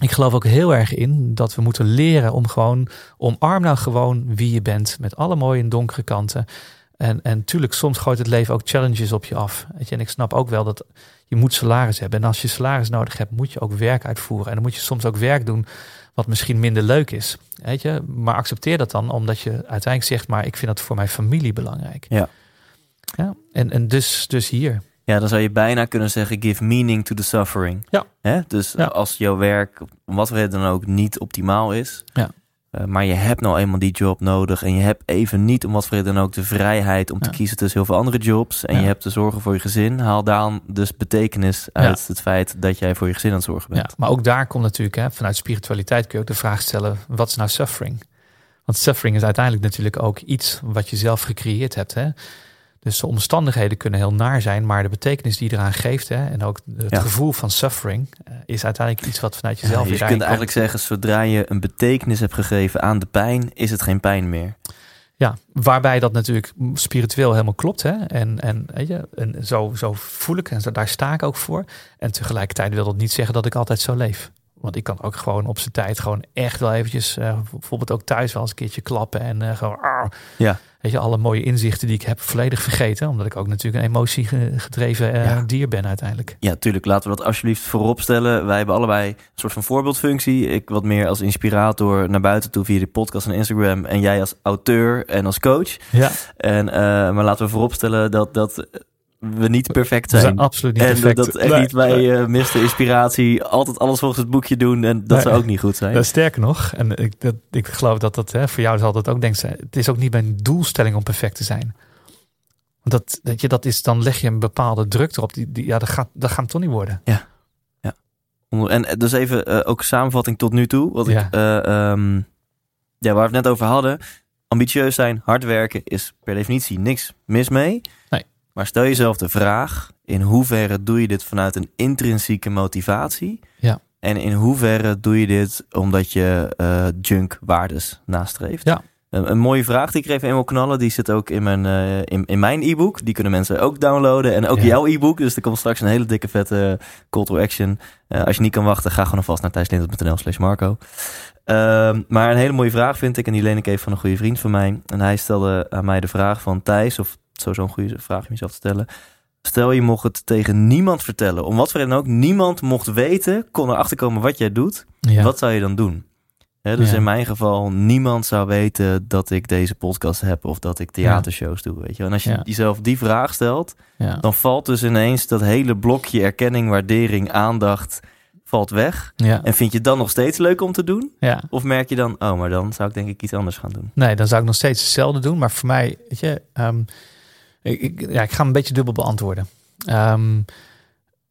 ik geloof ook heel erg in dat we moeten leren om gewoon, omarm nou gewoon wie je bent. Met alle mooie en donkere kanten. En, en tuurlijk, soms gooit het leven ook challenges op je af. Weet je? En ik snap ook wel dat je moet salaris hebben. En als je salaris nodig hebt, moet je ook werk uitvoeren. En dan moet je soms ook werk doen wat misschien minder leuk is. Weet je? Maar accepteer dat dan, omdat je uiteindelijk zegt, maar ik vind dat voor mijn familie belangrijk. Ja. ja? En, en dus, dus hier. Ja, dan zou je bijna kunnen zeggen: give meaning to the suffering. Ja. Hè? Dus Ja. als jouw werk, om wat voor reden dan ook, niet optimaal is. Ja. uh, maar je hebt nou eenmaal die job nodig. En je hebt even niet, om wat voor reden dan ook, de vrijheid om te kiezen tussen heel veel andere jobs. En Ja. je hebt te zorgen voor je gezin. Haal dan dus betekenis uit het feit dat jij voor je gezin aan het zorgen bent. Maar ook daar komt natuurlijk, hè, vanuit spiritualiteit kun je ook de vraag stellen: wat is nou suffering? Want suffering is uiteindelijk natuurlijk ook iets wat je zelf gecreëerd hebt. Hè? Dus de omstandigheden kunnen heel naar zijn, maar de betekenis die je eraan geeft hè, en ook het Ja. gevoel van suffering uh, is uiteindelijk iets wat vanuit jezelf Ja, je kunt eigenlijk komt. zeggen, zodra je een betekenis hebt gegeven aan de pijn, is het geen pijn meer. Ja, waarbij dat natuurlijk spiritueel helemaal klopt. Hè? En, en, weet je, en zo, zo voel ik en zo, daar sta ik ook voor. En tegelijkertijd wil dat niet zeggen dat ik altijd zo leef. Want ik kan ook gewoon op zijn tijd gewoon echt wel eventjes, uh, bijvoorbeeld ook thuis wel eens een keertje klappen en uh, gewoon, ja. Weet je, alle mooie inzichten die ik heb volledig vergeten. Omdat ik ook natuurlijk een emotiegedreven uh, ja. dier ben uiteindelijk. Ja, tuurlijk. Laten we dat alsjeblieft voorop stellen. Wij hebben allebei een soort van voorbeeldfunctie. Ik wat meer als inspirator naar buiten toe via de podcast en Instagram. En jij als auteur en als coach. Ja. En, uh, maar laten we vooropstellen dat, dat we niet perfect zijn. We zijn absoluut niet en perfect. dat echt nee, niet wij nee. uh, miste inspiratie, altijd alles volgens het boekje doen en dat nee. zou ook niet goed zijn. Uh, sterker nog, en ik, dat, ik geloof dat dat hè, voor jou zal dat ook denk zijn. Het is ook niet mijn doelstelling om perfect te zijn. Want dat, dat, je, dat is, dan leg je een bepaalde druk erop. Die, die, ja, dat gaat, dat gaat toch niet worden. Ja. ja. En dus even uh, ook samenvatting tot nu toe. Wat ja. ik, uh, um, ja, waar we het net over hadden. Ambitieus zijn, hard werken is per definitie niks mis mee. Maar stel jezelf de vraag: in hoeverre doe je dit vanuit een intrinsieke motivatie? Ja. En in hoeverre doe je dit omdat je uh, junk waardes nastreeft? Ja. Een, een, mooie vraag die ik even wil knallen, die zit ook in mijn, uh, in, in mijn e-book. Die kunnen mensen ook downloaden. En ook ja. jouw e-book. Dus er komt straks een hele dikke vette call to action. Uh, als je niet kan wachten, ga gewoon alvast naar thijslindert.nl slash Marco. Uh, maar een hele mooie vraag vind ik. En die leen ik even van een goede vriend van mij. En hij stelde aan mij de vraag van Thijs, of sowieso een goede vraag om jezelf te stellen. Stel je mocht het tegen niemand vertellen. Om wat voor reden ook. Niemand mocht weten, kon erachter komen wat jij doet. Ja. Wat zou je dan doen? He, dus Ja. in mijn geval, niemand zou weten dat ik deze podcast heb of dat ik theatershows doe. Weet je? En als je Ja. jezelf die vraag stelt, Ja. dan valt dus ineens dat hele blokje erkenning, waardering, aandacht valt weg. En vind je het dan nog steeds leuk om te doen? Of merk je dan, oh, maar dan zou ik denk ik iets anders gaan doen. Nee, dan zou ik nog steeds hetzelfde doen. Maar voor mij, weet je, ehm, ik, ik, ja, ik ga een beetje dubbel beantwoorden. Ehm,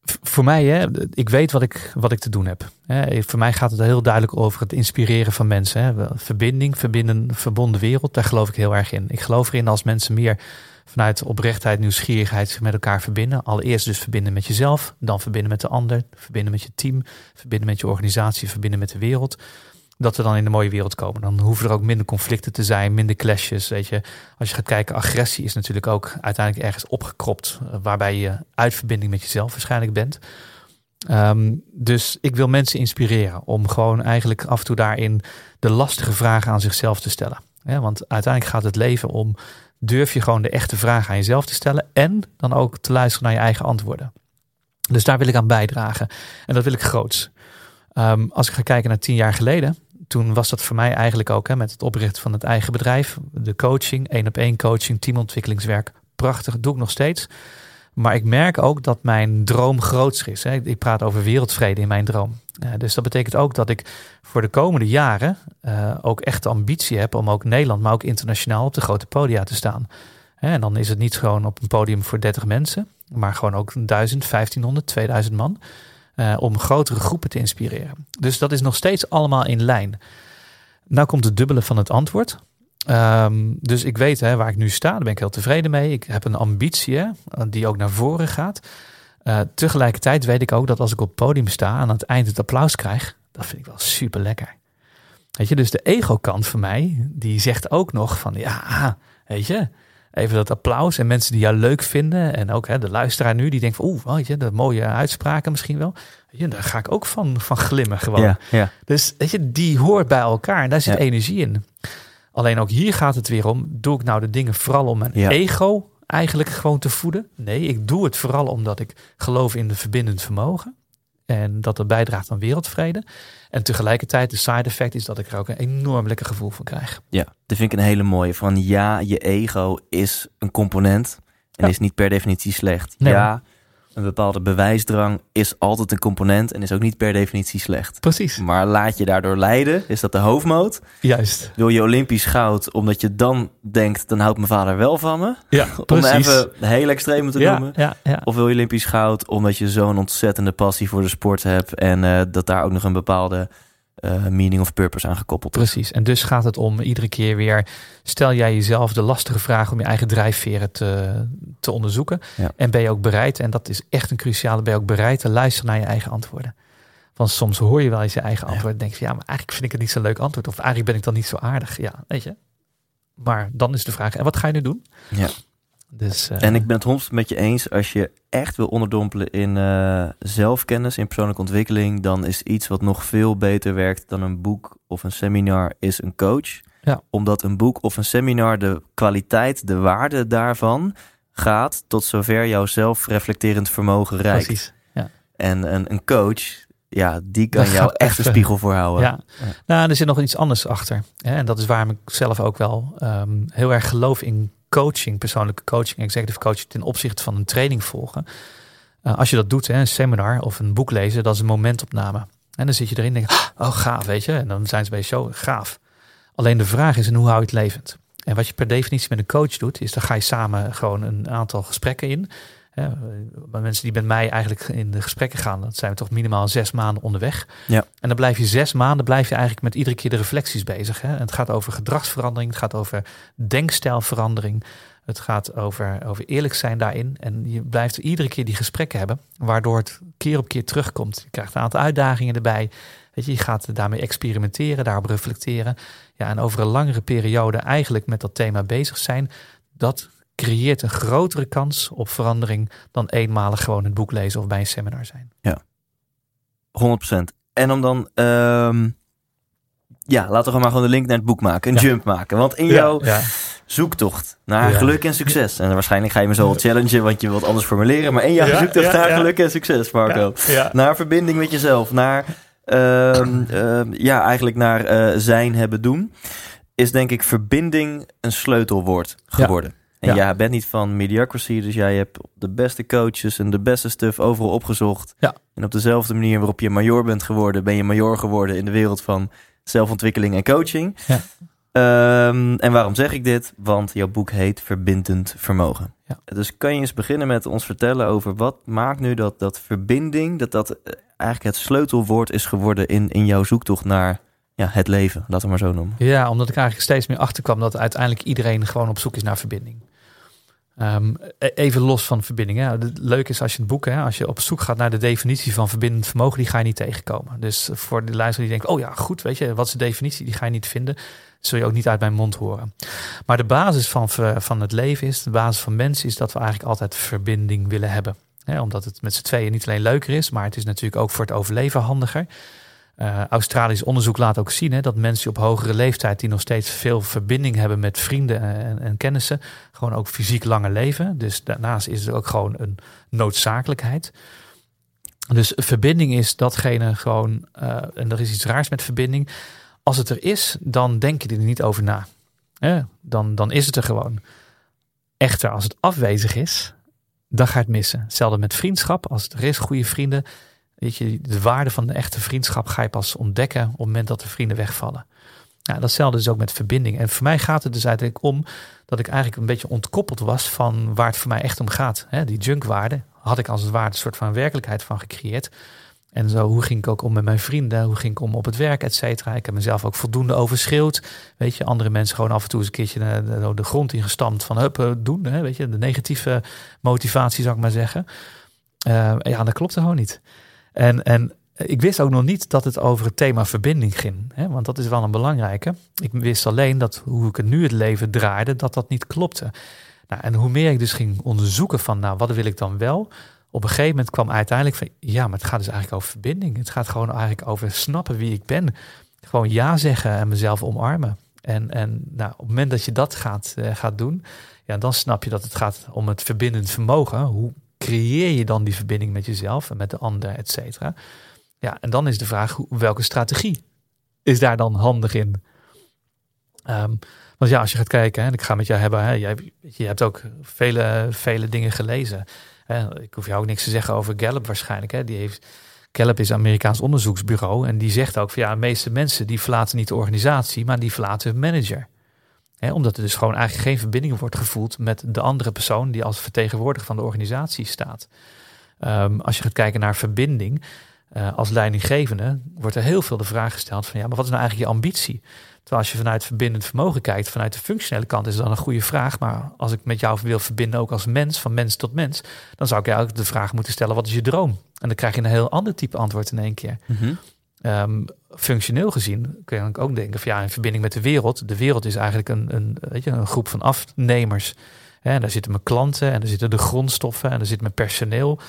voor mij, hè, ik weet wat ik, wat ik te doen heb. Hè. Voor mij gaat het heel duidelijk over het inspireren van mensen. Hè. Verbinding, verbinden, verbonden wereld, daar geloof ik heel erg in. Ik geloof erin als mensen meer vanuit oprechtheid, nieuwsgierigheid zich met elkaar verbinden. Allereerst dus verbinden met jezelf, dan verbinden met de ander, verbinden met je team, verbinden met je organisatie, verbinden met de wereld. Dat we dan in de mooie wereld komen. Dan hoeven er ook minder conflicten te zijn, minder clashes. Weet je, als je gaat kijken, agressie is natuurlijk ook uiteindelijk ergens opgekropt, eh, waarbij je uit verbinding met jezelf waarschijnlijk bent. Ehm, dus ik wil mensen inspireren om gewoon eigenlijk af en toe daarin de lastige vragen aan zichzelf te stellen. want uiteindelijk gaat het leven om durf je gewoon de echte vragen aan jezelf te stellen en dan ook te luisteren naar je eigen antwoorden. Dus daar wil ik aan bijdragen. En dat wil ik groots. Ehm, als ik ga kijken naar tien jaar geleden, toen was dat voor mij eigenlijk ook hè, met het oprichten van het eigen bedrijf, de coaching, één op één coaching, teamontwikkelingswerk. Prachtig, doe ik nog steeds. Maar ik merk ook dat mijn droom grootser is. Hè. Ik praat over wereldvrede in mijn droom. dus dat betekent ook dat ik voor de komende jaren uh, ook echt de ambitie heb om ook Nederland, maar ook internationaal op de grote podia te staan. En dan is het niet gewoon op een podium voor 30 mensen, maar gewoon ook 1000, 1500, 2000 man. Uh, om grotere groepen te inspireren. Dus dat is nog steeds allemaal in lijn. Nou komt het dubbele van het antwoord. Um, dus ik weet hè, waar ik nu sta, daar ben ik heel tevreden mee. Ik heb een ambitie die ook naar voren gaat. Uh, tegelijkertijd weet ik ook dat als ik op het podium sta en aan het eind het applaus krijg, dat vind ik wel super lekker. Weet je, dus de ego-kant van mij, die zegt ook nog van ja, weet je, even dat applaus en mensen die jou leuk vinden. En ook hè, de luisteraar nu, die denkt van oeh, weet je, de mooie uitspraken misschien wel. Daar ga ik ook van, van glimmen gewoon. Ja, ja. Dus weet je, die hoort bij elkaar en daar zit energie in. Alleen ook hier gaat het weer om, doe ik nou de dingen vooral om mijn ego eigenlijk gewoon te voeden? Nee, ik doe het vooral omdat ik geloof in de verbindend vermogen. En dat dat bijdraagt aan wereldvrede. En tegelijkertijd de side effect is dat ik er ook een enorm lekker gevoel van krijg. Ja, dat vind ik een hele mooie. Van ja, je ego is een component en is niet per definitie slecht. Ja, een bepaalde bewijsdrang is altijd een component en is ook niet per definitie slecht. Precies. Maar laat je daardoor leiden, is dat de hoofdmoot. Juist. Wil je Olympisch goud, omdat je dan denkt, dan houdt mijn vader wel van me. Ja, [laughs] precies. Om even heel extreem te ja, noemen. Ja, ja. Of wil je Olympisch goud, omdat je zo'n ontzettende passie voor de sport hebt en uh, dat daar ook nog een bepaalde uh, meaning of purpose aan gekoppeld Precies. En dus gaat het om iedere keer weer, stel jij jezelf de lastige vraag om je eigen drijfveren te, te onderzoeken. Ja. En ben je ook bereid, en dat is echt een cruciale, ben je ook bereid te luisteren naar je eigen antwoorden. Want soms hoor je wel eens je eigen antwoord en denk je, ja, maar eigenlijk vind ik het niet zo'n leuk antwoord. Of eigenlijk ben ik dan niet zo aardig. Ja, weet je. Maar dan is de vraag, en wat ga je nu doen? Ja. Dus, uh, en ik ben het honderd met je eens. Als je echt wil onderdompelen in uh, zelfkennis, in persoonlijke ontwikkeling, dan is iets wat nog veel beter werkt dan een boek of een seminar, is een coach. Ja. Omdat een boek of een seminar de kwaliteit, de waarde daarvan gaat tot zover jouw zelfreflecterend vermogen reikt. Precies. Ja. En een, een coach, ja, die kan jou echt, een spiegel voorhouden. Ja. ja. Nou, er zit nog iets anders achter. Hè? En dat is waarom ik zelf ook wel um, heel erg geloof in coaching, persoonlijke coaching, executive coaching ten opzichte van een training volgen. Uh, als je dat doet, hè, een seminar of een boek lezen, dat is een momentopname. En dan zit je erin en denk oh gaaf, weet je. En dan zijn ze bij je show, gaaf. Alleen de vraag is, en hoe hou je het levend? En wat je per definitie met een coach doet, is dan ga je samen gewoon een aantal gesprekken in. Ja, mensen die met mij eigenlijk in de gesprekken gaan, dat zijn we toch minimaal zes maanden onderweg. Ja. En dan blijf je zes maanden, blijf je eigenlijk met iedere keer de reflecties bezig. Hè? En het gaat over gedragsverandering, het gaat over denkstijlverandering. Het gaat over, over eerlijk zijn daarin. En je blijft iedere keer die gesprekken hebben, waardoor het keer op keer terugkomt. Je krijgt een aantal uitdagingen erbij. Weet je, je gaat daarmee experimenteren, daarop reflecteren. Ja, en over een langere periode eigenlijk met dat thema bezig zijn. Dat creëert een grotere kans op verandering dan eenmalig gewoon het boek lezen of bij een seminar zijn. Ja, 100%. En om dan, um, ja, laten we maar gewoon de link naar het boek maken, een ja. jump maken. Want in jouw ja. zoektocht naar geluk en succes, en waarschijnlijk ga je me zo wel challengen, want je wilt anders formuleren, maar in jouw zoektocht naar geluk en succes, Marco, naar verbinding met jezelf, naar, um, um, [clears throat] ja, eigenlijk naar uh, zijn, hebben, doen, is denk ik verbinding een sleutelwoord geworden. En ja. jij bent niet van mediocrity, dus jij hebt de beste coaches en de beste stuff overal opgezocht. Ja. En op dezelfde manier waarop je major bent geworden, ben je major geworden in de wereld van zelfontwikkeling en coaching. Ja. Um, en waarom zeg ik dit? Want jouw boek heet Verbindend Vermogen. Ja. Dus kan je eens beginnen met ons vertellen over wat maakt nu dat, dat verbinding, dat dat eigenlijk het sleutelwoord is geworden in, in jouw zoektocht naar ja, het leven, laten we maar zo noemen. Ja, omdat ik eigenlijk steeds meer achterkwam dat uiteindelijk iedereen gewoon op zoek is naar verbinding. Um, even los van verbinding. Hè. Het leuke is als je het boek, hè, als je op zoek gaat naar de definitie van verbindend vermogen, die ga je niet tegenkomen. Dus voor de luisteraar die denkt, oh ja, goed, weet je, wat is de definitie? Die ga je niet vinden. zul je ook niet uit mijn mond horen. Maar de basis van, van het leven is, de basis van mensen is dat we eigenlijk altijd verbinding willen hebben. Omdat het met z'n tweeën niet alleen leuker is, maar het is natuurlijk ook voor het overleven handiger. Uh, Australisch onderzoek laat ook zien hè, dat mensen op hogere leeftijd die nog steeds veel verbinding hebben met vrienden en, en, kennissen, gewoon ook fysiek langer leven. Dus daarnaast is het ook gewoon een noodzakelijkheid. Dus verbinding is datgene gewoon, uh, en er is iets raars met verbinding. Als het er is, dan denk je er niet over na. Dan, dan is het er gewoon. Echter, als het afwezig is, dan ga je het missen. Hetzelfde met vriendschap. Als het er is, goede vrienden, Weet je, de waarde van de echte vriendschap ga je pas ontdekken op het moment dat de vrienden wegvallen. Datzelfde is ook met verbinding. En voor mij gaat het dus eigenlijk om dat ik eigenlijk een beetje ontkoppeld was van waar het voor mij echt om gaat. die junkwaarde had ik als het ware een soort van werkelijkheid van gecreëerd. En zo, hoe ging ik ook om met mijn vrienden? Hoe ging ik om op het werk, et cetera? Ik heb mezelf ook voldoende overschreeuwd. Weet je, andere mensen gewoon af en toe eens een keertje de, de grond ingestampt van hup, eh, doen. Weet je, de negatieve motivatie zou ik maar zeggen. Uh, ja, dat klopt gewoon niet. En, en ik wist ook nog niet dat het over het thema verbinding ging. Hè? Want dat is wel een belangrijke. Ik wist alleen dat hoe ik het nu het leven draaide, dat dat niet klopte. Nou, en hoe meer ik dus ging onderzoeken van, nou, wat wil ik dan wel? Op een gegeven moment kwam uiteindelijk van, ja, maar het gaat dus eigenlijk over verbinding. Het gaat gewoon eigenlijk over snappen wie ik ben. Gewoon ja zeggen en mezelf omarmen. En, en nou, op het moment dat je dat gaat, uh, gaat doen, ja, dan snap je dat het gaat om het verbindend vermogen. Hoe creëer je dan die verbinding met jezelf en met de ander, et cetera. Ja, en dan is de vraag, welke strategie is daar dan handig in? Um, want ja, als je gaat kijken, en ik ga met jou hebben, hè, jij, je hebt ook vele, vele dingen gelezen. Hè, ik hoef jou ook niks te zeggen over Gallup waarschijnlijk. Hè. Die heeft, Gallup is een Amerikaans onderzoeksbureau en die zegt ook van ja, de meeste mensen die verlaten niet de organisatie, maar die verlaten hun manager omdat er dus gewoon eigenlijk geen verbinding wordt gevoeld met de andere persoon die als vertegenwoordiger van de organisatie staat. Ehm, als je gaat kijken naar verbinding uh, als leidinggevende, wordt er heel veel de vraag gesteld van ja, maar wat is nou eigenlijk je ambitie? Terwijl als je vanuit verbindend vermogen kijkt, vanuit de functionele kant is dat een goede vraag. Maar als ik met jou wil verbinden, ook als mens, van mens tot mens, dan zou ik eigenlijk de vraag moeten stellen: wat is je droom? En dan krijg je een heel ander type antwoord in één keer. Mm Um, functioneel gezien kun je ook denken van ja, in verbinding met de wereld. De wereld is eigenlijk een, een, weet je, een groep van afnemers. En daar zitten mijn klanten en daar zitten de grondstoffen en daar zit mijn personeel.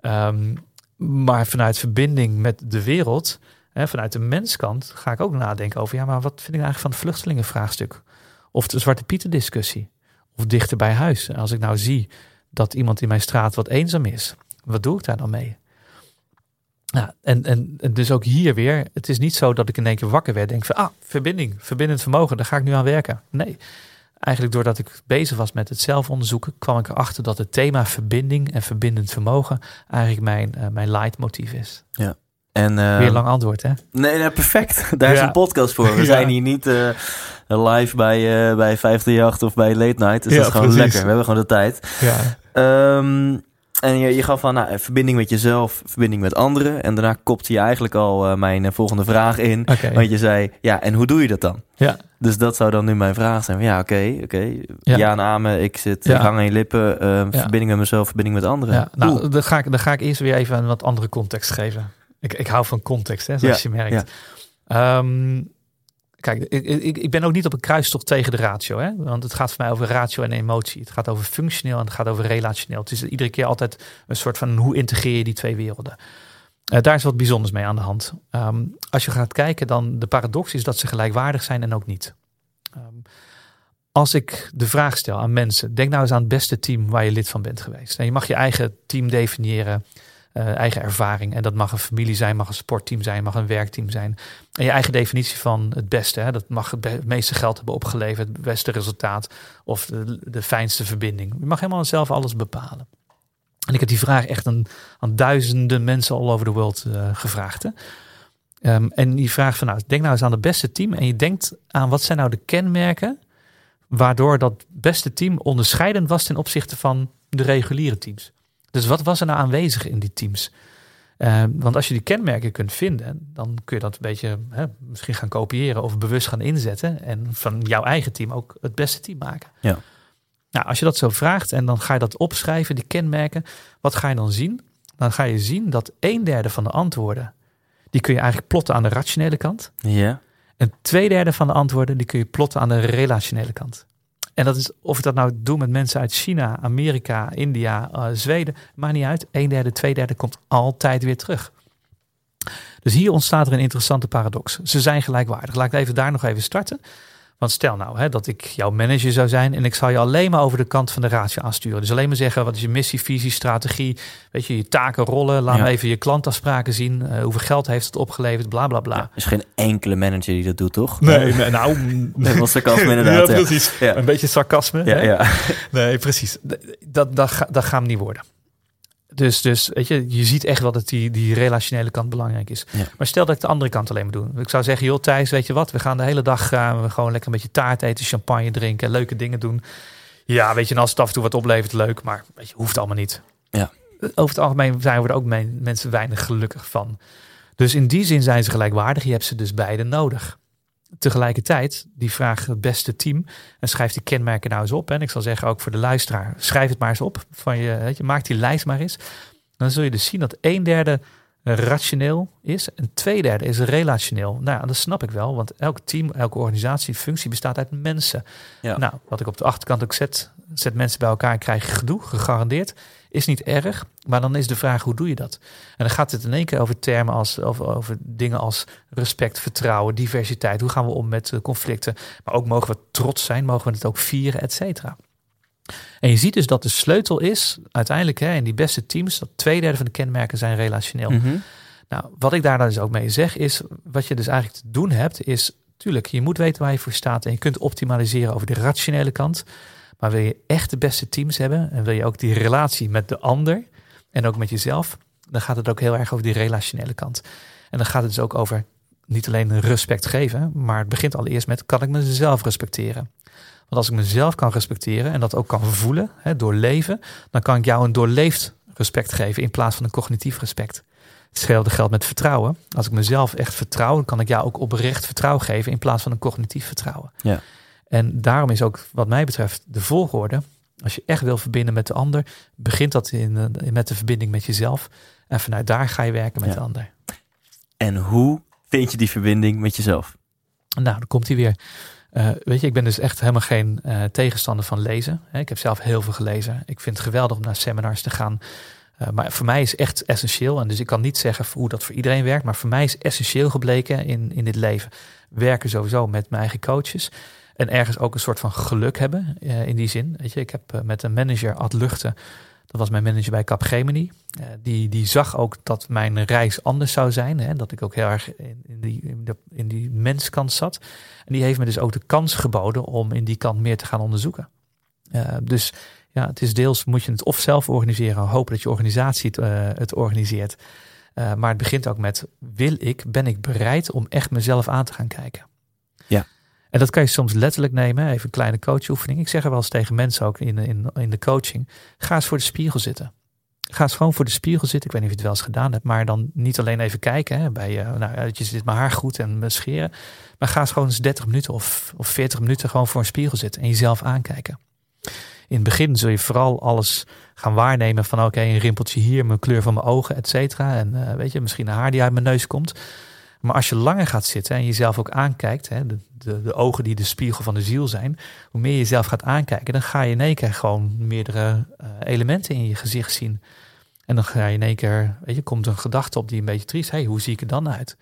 Um, maar vanuit verbinding met de wereld, hè, vanuit de menskant, ga ik ook nadenken over ja, maar wat vind ik eigenlijk van het vluchtelingenvraagstuk? Of de Zwarte Pieten discussie? Of dichter bij huis? Als ik nou zie dat iemand in mijn straat wat eenzaam is, wat doe ik daar dan mee? Ja, en, en, dus ook hier weer, het is niet zo dat ik in één keer wakker werd en denk van, ah, verbinding, verbindend vermogen, daar ga ik nu aan werken. Nee, eigenlijk doordat ik bezig was met het zelfonderzoeken, kwam ik erachter dat het thema verbinding en verbindend vermogen eigenlijk mijn, uh, mijn leidmotief is. Ja. En, uh, weer lang antwoord, hè? Nee, nee perfect. [laughs] Daar is een podcast voor. We [laughs] zijn hier niet uh, live bij, uh, bij 538 of bij Late Night. Dus ja, dat is gewoon precies. lekker. We hebben gewoon de tijd. Ja. Um, en je, je gaf van nou, verbinding met jezelf, verbinding met anderen. En daarna kopte je eigenlijk al uh, mijn uh, volgende vraag in. Okay. Want je zei, ja, en hoe doe je dat dan? Ja. Dus dat zou dan nu mijn vraag zijn. Ja, oké, oké. Okay. Ja. ja en amen, ik zit, ja. hang aan je lippen. Uh, ja. Verbinding met mezelf, verbinding met anderen. Ja. Nou, dan ga, ik, dan ga ik eerst weer even een wat andere context geven. Ik, ik hou van context, hè, zoals je merkt. Um, Kijk, ik, ik, ben ook niet op een kruistocht tegen de ratio. Hè? Want het gaat voor mij over ratio en emotie. Het gaat over functioneel en het gaat over relationeel. Het is iedere keer altijd een soort van hoe integreer je die twee werelden. Uh, daar is wat bijzonders mee aan de hand. Um, als je gaat kijken, dan de paradox is dat ze gelijkwaardig zijn en ook niet. Um, als ik de vraag stel aan mensen, denk nou eens aan het beste team waar je lid van bent geweest. En je mag je eigen team definiëren uh, eigen ervaring. En dat mag een familie zijn, mag een sportteam zijn, mag een werkteam zijn. En je eigen definitie van het beste. Hè? Dat mag het, meeste geld hebben opgeleverd, het beste resultaat of de, de fijnste verbinding. Je mag helemaal zelf alles bepalen. En ik heb die vraag echt aan, aan duizenden mensen all over the world uh, gevraagd. Hè? Um, en die vraag van nou, denk nou eens aan het beste team. En je denkt aan wat zijn nou de kenmerken waardoor dat beste team onderscheidend was ten opzichte van de reguliere teams. Dus wat was er nou aanwezig in die teams? Uh, want als je die kenmerken kunt vinden, dan kun je dat een beetje hè, misschien gaan kopiëren of bewust gaan inzetten. En van jouw eigen team ook het beste team maken. Ja. Nou, als je dat zo vraagt en dan ga je dat opschrijven, die kenmerken, wat ga je dan zien? Dan ga je zien dat een derde van de antwoorden, die kun je eigenlijk plotten aan de rationele kant. Ja. En twee derde van de antwoorden, die kun je plotten aan de relationele kant. En dat is of ik dat nou doe met mensen uit China, Amerika, India, uh, Zweden, maakt niet uit. Een derde, twee derde komt altijd weer terug. Dus hier ontstaat er een interessante paradox. Ze zijn gelijkwaardig. Laat ik even daar nog even starten. Want stel nou hè, dat ik jouw manager zou zijn en ik zou je alleen maar over de kant van de ratio aansturen. Dus alleen maar zeggen wat is je missie, visie, strategie, weet je, je taken, rollen. Laat Ja. me even je klantafspraken zien. eh, hoeveel geld heeft het opgeleverd, bla bla bla. Er is geen enkele manager die dat doet, toch? Nee, nee, nou. [laughs] Dat was sarcasme [laughs] inderdaad. Ja, ja. precies. Ja. Een beetje sarcasme. Ja, hè? ja. [laughs] Nee, precies. Dat, dat, ga- dat gaan we niet worden. Dus, dus weet je, je ziet echt wel dat die, die relationele kant belangrijk is. Ja. Maar stel dat ik de andere kant alleen maar doe. Ik zou zeggen, joh Thijs, weet je wat? We gaan de hele dag gaan we gewoon lekker een beetje taart eten, champagne drinken, leuke dingen doen. Ja, weet je, en als het af en toe wat oplevert, leuk. Maar weet je, hoeft allemaal niet. Ja. Over het algemeen zijn we er ook men- mensen weinig gelukkig van. Dus in die zin zijn ze gelijkwaardig. Je hebt ze dus beide nodig. Tegelijkertijd, die vraag het beste team. En schrijf die kenmerken nou eens op. En ik zal zeggen, ook voor de luisteraar, schrijf het maar eens op. Van je, je, maak die lijst maar eens. Dan zul je dus zien dat een derde rationeel is en twee derde is relationeel. Nou, dat snap ik wel, want elk team, elke organisatie, functie bestaat uit mensen. Ja. Nou, wat ik op de achterkant ook zet, zet mensen bij elkaar en krijg je gedoe, gegarandeerd. Is niet erg, maar dan is de vraag, hoe doe je dat? En dan gaat het in één keer over termen als, over, over dingen als respect, vertrouwen, diversiteit. Hoe gaan we om met eh, conflicten? Maar ook mogen we trots zijn, mogen we het ook vieren, et cetera. En je ziet dus dat de sleutel is, uiteindelijk hè, in die beste teams, dat twee derde van de kenmerken zijn relationeel. Mhm. Nou, wat ik daar dan dus ook mee zeg, is wat je dus eigenlijk te doen hebt, is tuurlijk, je moet weten waar je voor staat en je kunt optimaliseren over de rationele kant. Maar wil je echt de beste teams hebben en wil je ook die relatie met de ander en ook met jezelf, dan gaat het ook heel erg over die relationele kant. En dan gaat het dus ook over niet alleen respect geven, maar het begint allereerst met kan ik mezelf respecteren. Want als ik mezelf kan respecteren en dat ook kan voelen, hè, doorleven, dan kan ik jou een doorleefd respect geven in plaats van een cognitief respect. Hetzelfde geldt met vertrouwen. Als ik mezelf echt vertrouw, dan kan ik jou ook oprecht vertrouwen geven in plaats van een cognitief vertrouwen. Ja. En daarom is ook, wat mij betreft, de volgorde. Als je echt wil verbinden met de ander, begint dat in, eh, met de verbinding met jezelf. En vanuit daar ga je werken met Ja. de ander. En hoe vind je die verbinding met jezelf? Nou, dan komt hij weer. Eh, weet je, ik ben dus echt helemaal geen eh, tegenstander van lezen. Ik heb zelf heel veel gelezen. Ik vind het geweldig om naar seminars te gaan. Maar voor mij is echt essentieel. En dus ik kan niet zeggen hoe dat voor iedereen werkt. Maar voor mij is essentieel gebleken in, in dit leven. Werken sowieso met mijn eigen coaches. En ergens ook een soort van geluk hebben. eh, in die zin. Weet je, ik heb eh, met een manager, Ad Luchten. Dat was mijn manager bij Capgemini. Eh, die, die zag ook dat mijn reis anders zou zijn. Hè? Dat ik ook heel erg in, die, in, in die menskant zat. En die heeft me dus ook de kans geboden om in die kant meer te gaan onderzoeken. Dus ja, het is deels moet je het of zelf organiseren. Hopen dat je organisatie het, het organiseert. Maar het begint ook met, wil ik, ben ik bereid om echt mezelf aan te gaan kijken? Ja. En dat kan je soms letterlijk nemen. Even een kleine coachoefening. Ik zeg er wel eens tegen mensen ook in, in, in de coaching. Ga eens voor de spiegel zitten. Ga eens gewoon voor de spiegel zitten. Ik weet niet of je het wel eens gedaan hebt. Maar dan niet alleen even kijken. Hè, bij, uh, nou, je zit mijn haar goed en me scheren. Maar ga eens gewoon eens 30 minuten of, of 40 minuten gewoon voor een spiegel zitten. En jezelf aankijken. In het begin zul je vooral alles gaan waarnemen van oké, een rimpeltje hier, mijn kleur van mijn ogen, et cetera. En uh, weet je, misschien een haar die uit mijn neus komt. Maar als je langer gaat zitten en jezelf ook aankijkt, hè, de, de, de ogen die de spiegel van de ziel zijn, hoe meer je jezelf gaat aankijken, dan ga je in één keer gewoon meerdere uh, elementen in je gezicht zien. En dan ga je in één keer, weet je, komt een gedachte op die een beetje triest. Hey, hoe zie ik er dan uit?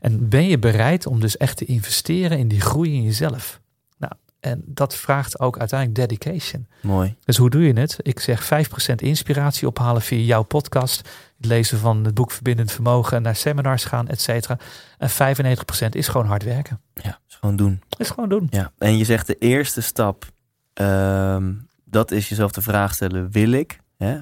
En ben je bereid om dus echt te investeren in die groei in jezelf? Nou, en dat vraagt ook uiteindelijk dedication. Mooi. Dus hoe doe je het? Ik zeg 5% inspiratie ophalen via jouw podcast. Het lezen van het boek Verbindend Vermogen, naar seminars gaan, et cetera. En 95% is gewoon hard werken. Ja, is gewoon doen. Is gewoon doen. Ja, en je zegt de eerste stap, um, dat is jezelf de vraag stellen, wil ik? Hè?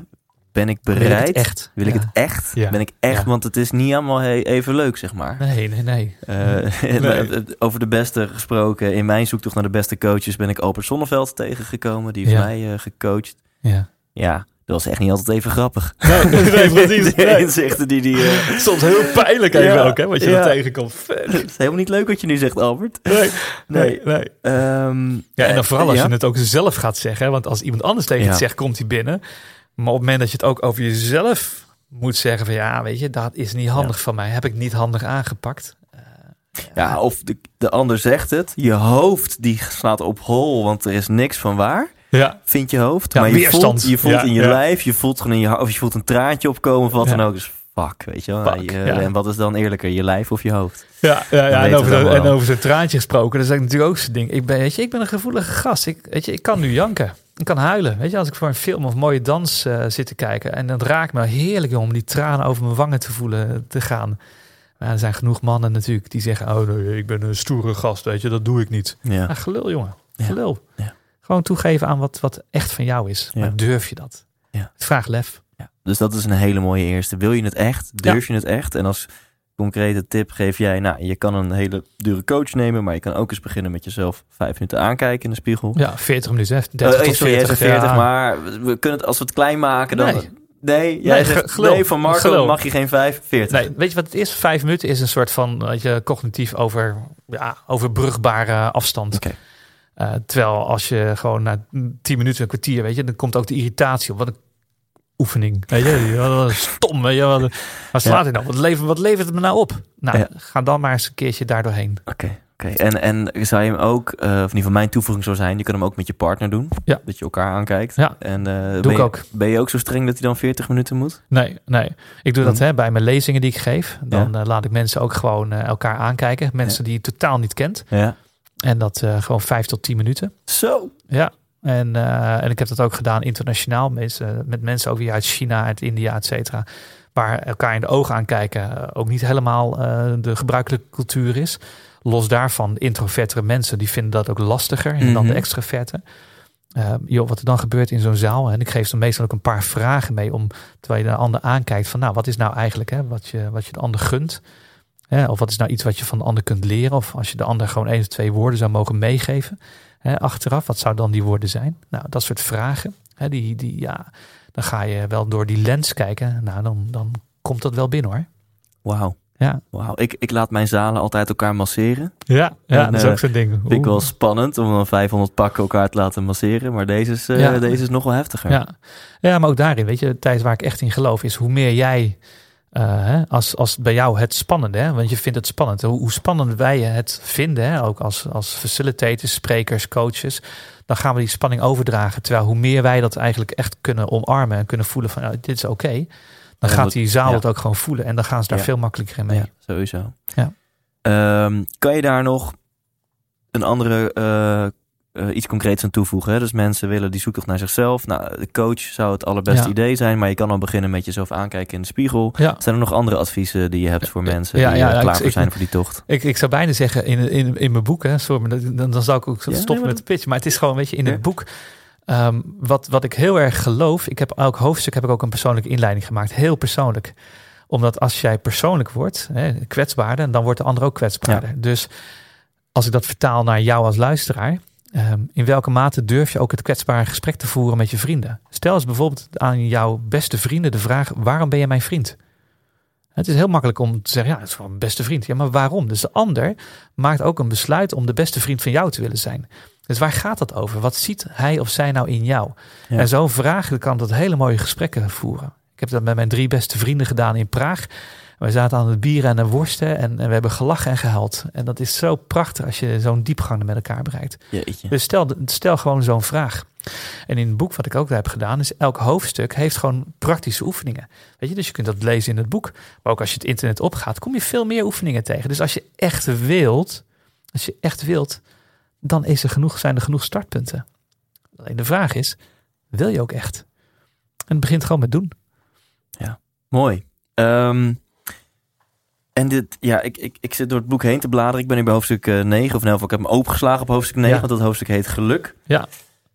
Ben ik bereid? Wil ik het echt? Wil ik ja. het echt? Ja. Ben ik echt? Ja. Want het is niet allemaal even leuk, zeg maar. Nee, nee, nee. Uh, [laughs] nee. [laughs] Over de beste gesproken, in mijn zoektocht naar de beste coaches ben ik Albert Sonneveld tegengekomen. Die heeft mij uh, gecoacht. Ja. Ja, Dat was echt niet altijd even grappig. [laughs] Nee, nee, precies. [laughs] De Nee. inzichten die die... eh, Soms heel pijnlijk even Ja, ook, hè, wat je ja. tegenkomt. [laughs] het is helemaal niet leuk wat je nu zegt, Albert. Nee, Nee. nee. Ehm, Ja, en dan eh, vooral als ja? je het ook zelf gaat zeggen. Want als iemand anders tegen het zegt, komt hij binnen. Maar op het moment dat je het ook over jezelf moet zeggen van... ja, weet je, dat is niet handig van mij. Heb ik niet handig aangepakt. Ja, of de, de ander zegt het. Je hoofd die slaat op hol, want er is niks van waar. Ja, Vindt je hoofd. Ja, maar je voelt, je voelt in je lijf, je voelt gewoon in je of je voelt een traantje opkomen of wat dan ook. Dus fuck, weet je wel. Fuck, Je- ja. En wat is dan eerlijker, je lijf of je hoofd? ja, ja, En, over de- en over zijn traantje gesproken. Dat is natuurlijk ook zo'n ding. Ik ben, weet je, ik ben een gevoelige gast. Ik, weet je, ik kan nu janken. Ik kan huilen. Weet je, als ik voor een film of mooie dans eh, zit te kijken. En dat raakt me heerlijk om die tranen over mijn wangen te voelen te gaan. Maar er zijn genoeg mannen natuurlijk die zeggen... oh nee, ik ben een stoere gast, weet je, dat doe ik niet. Ja. Ah, gelul, jongen. Ja. Gelul. Ja. Gewoon toegeven aan wat, wat echt van jou is. Ja. Maar durf je dat? Ja. Vraag lef. Ja. Dus dat is een hele mooie eerste. Wil je het echt? Durf je het echt? En als concrete tip geef jij, nou, je kan een hele dure coach nemen, maar je kan ook eens beginnen met jezelf vijf minuten aankijken in de spiegel. Ja, 40 minuten, hè? 30 Eh, tot sorry, jij 40. zegt 40, ja. maar we kunnen het als we het klein maken dan. Nee. Nee, jij Nee, zegt nee, van Marco Gelul. mag je geen 5, 40. Nee, weet je wat het is? Vijf minuten is een soort van weet je, cognitief over, ja, overbrugbare afstand. Oké. Eh, terwijl als je gewoon na tien minuten, een kwartier, weet je, dan komt ook de irritatie op. Wat een oefening. Weet je, wat een stom. Weet je, wat, waar slaat hij nou? Wat levert, wat levert het me nou op? Nou, Ja. ga dan maar eens een keertje daar doorheen. Oké, oké. En, en zou je hem ook, eh, of in ieder geval mijn toevoeging zou zijn, je kan hem ook met je partner doen. Ja. Dat je elkaar aankijkt. Ja. En, eh, ben ik je, ook. Ben je ook zo streng dat hij dan 40 minuten moet? Nee, nee. Ik doe dat Hmm. hè, bij mijn lezingen die ik geef. Dan laat ik mensen ook gewoon eh, elkaar aankijken. Mensen die je totaal niet kent. Ja. En dat eh, gewoon vijf tot tien minuten. Zo. Ja. En, eh, en ik heb dat ook gedaan internationaal. Mensen, met mensen ook weer uit China, uit India, et cetera. Waar elkaar in de ogen aankijken eh, ook niet helemaal eh, de gebruikelijke cultuur is. Los daarvan, introvertere mensen die vinden dat ook lastiger dan de Mhm. extraverte. Eh, joh, wat er dan gebeurt in zo'n zaal. En ik geef ze meestal ook een paar vragen mee om, terwijl je de ander aankijkt, van nou, wat is nou eigenlijk hè, wat, je, wat je de ander gunt? Hè, of wat is nou iets wat je van de ander kunt leren? Of als je de ander gewoon één of twee woorden zou mogen meegeven hè, achteraf, wat zou dan die woorden zijn? Nou, dat soort vragen. Hè, die, die, ja, dan ga je wel door die lens kijken. Nou, dan, dan komt dat wel binnen hoor. Wauw. Ja, Wauw. Ik, ik laat mijn zalen altijd elkaar masseren. ja, ja En, dat is eh, ook zo'n ding. Vind ik wel spannend om dan 500 pakken elkaar te laten masseren. Maar deze is, eh, Ja. deze is nog wel heftiger. Ja. ja, maar ook daarin, weet je, tijd waar ik echt in geloof is hoe meer jij, hè, als, als bij jou het spannende, hè, want je vindt het spannend, hoe, hoe spannend wij het vinden, hè, ook als, als facilitators, sprekers, coaches, dan gaan we die spanning overdragen. Terwijl hoe meer wij dat eigenlijk echt kunnen omarmen en kunnen voelen van, ja, dit is oké, dan gaat die zaal ja. het ook gewoon voelen en dan gaan ze daar Ja. veel makkelijker in mee. Ja, sowieso. Ja. Ehm, kan je daar nog een andere, eh, eh, iets concreets aan toevoegen? Hè? Dus mensen willen die zoektocht naar zichzelf. Nou, de coach zou het allerbeste Ja. idee zijn, maar je kan al beginnen met jezelf aankijken in de spiegel. Ja. Zijn er nog andere adviezen die je hebt voor mensen Ja, die ja, eh, klaar ik- voor ik- zijn voor die tocht? Ik, ik zou bijna zeggen in, in, in mijn boek, hè, sorry, maar dan, dan zou ik ook nee, stoppen met de pitch. Maar het is gewoon, weet je, in het boek. ehm, wat, wat ik heel erg geloof, ik heb elk hoofdstuk heb ik ook een persoonlijke inleiding gemaakt, heel persoonlijk. Omdat als jij persoonlijk wordt, hè, kwetsbaarder, dan wordt de ander ook kwetsbaarder. Dus als ik dat vertaal naar jou als luisteraar, ehm, in welke mate durf je ook het kwetsbare gesprek te voeren met je vrienden? Stel eens bijvoorbeeld aan jouw beste vrienden de vraag: waarom ben je mijn vriend? Het is heel makkelijk om te zeggen, ja, het is gewoon mijn beste vriend. Ja, maar waarom? Dus de ander maakt ook een besluit om de beste vriend van jou te willen zijn. Dus waar gaat dat over? Wat ziet hij of zij nou in jou? Ja. En zo'n vraag kan tot hele mooie gesprekken voeren. Ik heb dat met mijn drie beste vrienden gedaan in Praag. We zaten aan het bieren en de worsten en, en we hebben gelachen en gehuild. En dat is zo prachtig als je zo'n diepgang met elkaar bereikt. Jeetje. Dus stel, stel gewoon zo'n vraag. En in het boek wat ik ook heb gedaan, is elk hoofdstuk heeft gewoon praktische oefeningen. Weet je, dus je kunt dat lezen in het boek. Maar ook als je het internet opgaat, kom je veel meer oefeningen tegen. Dus als je echt wilt, als je echt wilt, dan is er genoeg, zijn er genoeg startpunten. Alleen de vraag is, wil je ook echt? En het begint gewoon met doen. Mooi. Ehm, en dit, ja, ik, ik, ik zit door het boek heen te bladeren. Ik ben nu bij hoofdstuk eh, 9, of in elk geval, ik heb hem opengeslagen op hoofdstuk 9, Ja. want dat hoofdstuk heet Geluk. Ja.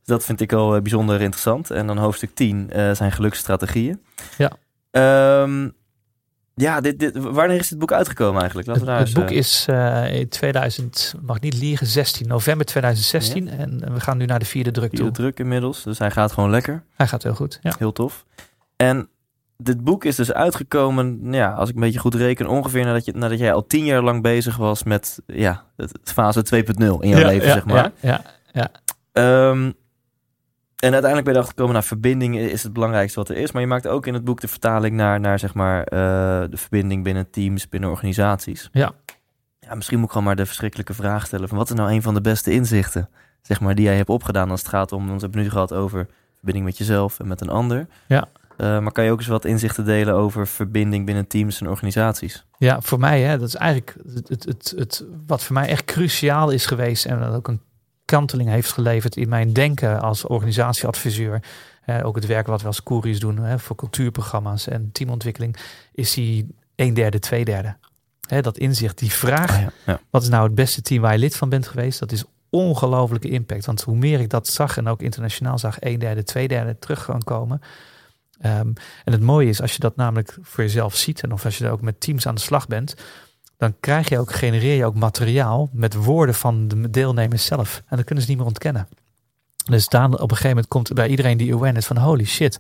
Dat vind ik al eh, bijzonder interessant. En dan hoofdstuk 10 eh, zijn geluksstrategieën. Ja. Ehm, Ja, dit, dit, wanneer is dit boek uitgekomen eigenlijk? Laten we daar Het, het boek eh, is eh, in 2000, mag niet liegen, 16 november 2016. En we gaan nu naar de vierde druk vierde toe. druk inmiddels, dus hij gaat gewoon lekker. Hij gaat heel goed. Ja. Heel tof. En dit boek is dus uitgekomen, ja, als ik een beetje goed reken, ongeveer nadat, je, nadat jij al tien jaar lang bezig was met ja, het, fase 2.0 in jouw ja, leven, ja, zeg maar. Ja, ja. Ehm, en uiteindelijk ben je erachter gekomen, naar verbinding is het belangrijkste wat er is. Maar je maakt ook in het boek de vertaling naar, naar zeg maar, eh, de verbinding binnen teams, binnen organisaties. Ja. ja. Misschien moet ik gewoon maar de verschrikkelijke vraag stellen van wat is nou een van de beste inzichten, zeg maar, die jij hebt opgedaan als het gaat om, want we hebben het nu gehad over verbinding met jezelf en met een ander. Ja. Eh, maar kan je ook eens wat inzichten delen over verbinding binnen teams en organisaties? Ja, voor mij, hè, dat is eigenlijk het, het, het, het, wat voor mij echt cruciaal is geweest en dat ook een kanteling heeft geleverd in mijn denken als organisatieadviseur. Ook het werk wat we als couriers doen hè, voor cultuurprogramma's en teamontwikkeling, is die een derde, twee derde. Hè, dat inzicht, die vraag, Ah, ja. Ja. wat is nou het beste team waar je lid van bent geweest, dat is ongelofelijke impact. Want hoe meer ik dat zag en ook internationaal zag, een derde, twee derde terug gaan komen. Ehm, en het mooie is, als je dat namelijk voor jezelf ziet en of als je er ook met teams aan de slag bent, dan krijg je ook, genereer je ook materiaal met woorden van de deelnemers zelf. En dat kunnen ze niet meer ontkennen. Dus dan op een gegeven moment komt bij iedereen die awareness van holy shit.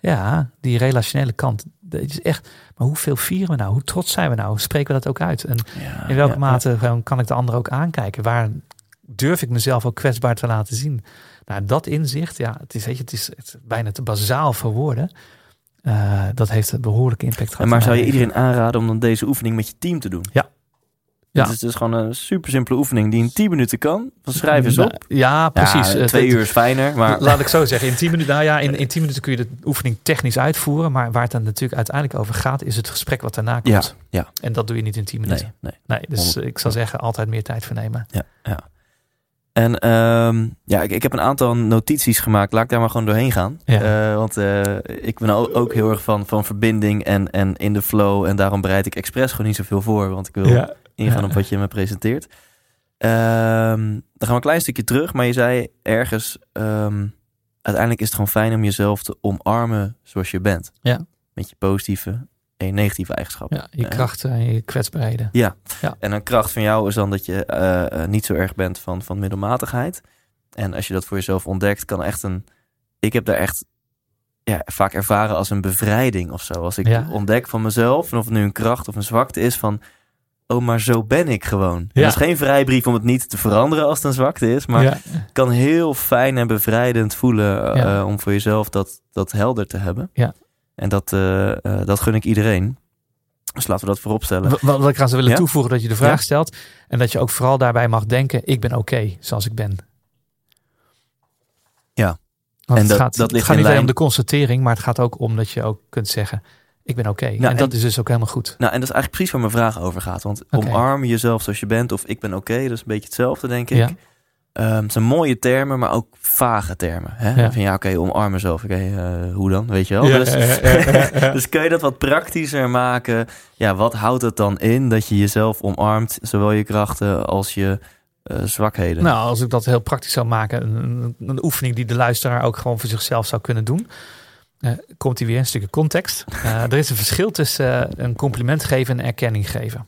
Ja, die relationele kant. Dat is echt, maar hoeveel vieren we nou? Hoe trots zijn we nou? Spreken we dat ook uit? En Ja, in welke ja, mate gewoon kan ik de ander ook aankijken? Waar durf ik mezelf ook kwetsbaar te laten zien? Nou, dat inzicht, ja, het is, weet je, het is, het is bijna te bazaal voor woorden. Eh, dat heeft een behoorlijke impact gehad. En maar zou je iedereen aanraden om dan deze oefening met je team te doen? Ja. Ja. Het is dus gewoon een super simpele oefening die in 10 minuten kan. Van schrijf eens op. Ja, precies. Ja, twee het- uur is fijner, maar Laat ik zo zeggen, in 10 minuten, nou ja, in, in 10 minuten kun je de oefening technisch uitvoeren. Maar waar het dan natuurlijk uiteindelijk over gaat, is het gesprek wat daarna ja, komt. ja, En dat doe je niet in 10 minuten. nee, nee. Nee, dus ik zou zeggen, altijd meer tijd voor nemen. Ja, ja. En ehm, ja, ik, ik heb een aantal notities gemaakt. Laat ik daar maar gewoon doorheen gaan. Ja. Eh, want eh, ik ben ook, heel erg van, van verbinding en, en in de flow. En daarom bereid ik expres gewoon niet zoveel voor. Want ik wil ingaan Ja. op wat je me presenteert. Ehm, dan gaan we een klein stukje terug. Maar je zei ergens... ehm, uiteindelijk is het gewoon fijn om jezelf te omarmen zoals je bent. Ja. Met je positieve en je negatieve eigenschappen. Ja, je Eh, krachten en je kwetsbaarheden. ja. Ja. En een kracht van jou is dan dat je eh, eh, niet zo erg bent van, van middelmatigheid. En als je dat voor jezelf ontdekt, kan echt een. Ik heb daar echt ja, vaak ervaren als een bevrijding of zo. Als ik Ja. ontdek van mezelf, en of het nu een kracht of een zwakte is, van. Oh, maar zo ben ik gewoon. Ja. Dat is geen vrijbrief om het niet te veranderen als het een zwakte is. Maar ja. kan heel fijn en bevrijdend voelen eh, eh, om voor jezelf dat, dat helder te hebben. Ja. En dat, eh, eh, dat gun ik iedereen. Dus laten we dat voorop stellen. Wat, wat ik aan zou willen Ja? toevoegen, dat je de vraag Ja? stelt. En dat je ook vooral daarbij mag denken, ik ben oké zoals ik ben. Ja. Want En het dat- gaat, dat het ligt gaat niet alleen om de constatering, maar het gaat ook om dat je ook kunt zeggen, ik ben oké. Nou, en dat en- is dus ook helemaal goed. Nou, en dat is eigenlijk precies waar mijn vraag over gaat. Want omarm jezelf zoals je bent of ik ben oké, dat is een beetje hetzelfde, denk ik. Ja. Ehm, het zijn mooie termen, maar ook vage termen. Hè? Ja. Van ja, oké, omarm mezelf. Oké, eh, hoe dan? Weet je wel? Ja, dus, ja, [laughs] dus kun je dat wat praktischer maken? Ja, wat houdt het dan in dat je jezelf omarmt, zowel je krachten als je eh, zwakheden? Nou, als ik dat heel praktisch zou maken, een, een, oefening die de luisteraar ook gewoon voor zichzelf zou kunnen doen. eh, komt hier weer een stukje context. Er is een verschil tussen een compliment geven en erkenning geven.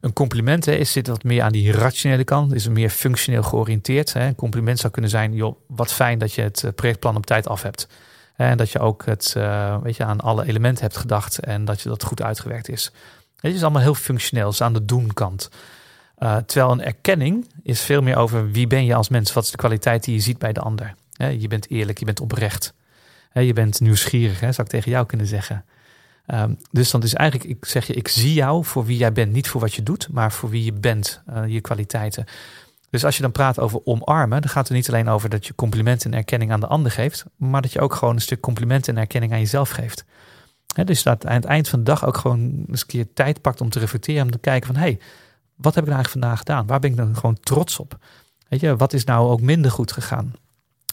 Een compliment is, zit wat meer aan die rationele kant, is meer functioneel georiënteerd. Hè. Een compliment zou kunnen zijn, joh, wat fijn dat je het eh, projectplan op tijd af hebt. En dat je ook het, eh, weet je, aan alle elementen hebt gedacht en dat je dat goed uitgewerkt is. Het is allemaal heel functioneel, is aan de doen-kant. Uh, terwijl een erkenning is veel meer over wie ben je als mens, wat is de kwaliteit die je ziet bij de ander. Je bent eerlijk, je bent oprecht, je bent nieuwsgierig, hè, zou ik tegen jou kunnen zeggen. Um, dus dan is eigenlijk, ik zeg je, ik zie jou voor wie jij bent, niet voor wat je doet, maar voor wie je bent, uh, je kwaliteiten. Dus als je dan praat over omarmen, dan gaat het niet alleen over dat je complimenten en erkenning aan de ander geeft, maar dat je ook gewoon een stuk complimenten en erkenning aan jezelf geeft. Dus dat aan het eind van de dag ook gewoon eens een keer tijd pakt om te reflecteren, om te kijken van, hé, hey, wat heb ik nou eigenlijk vandaag gedaan? Waar ben ik dan gewoon trots op? Weet je, wat is nou ook minder goed gegaan?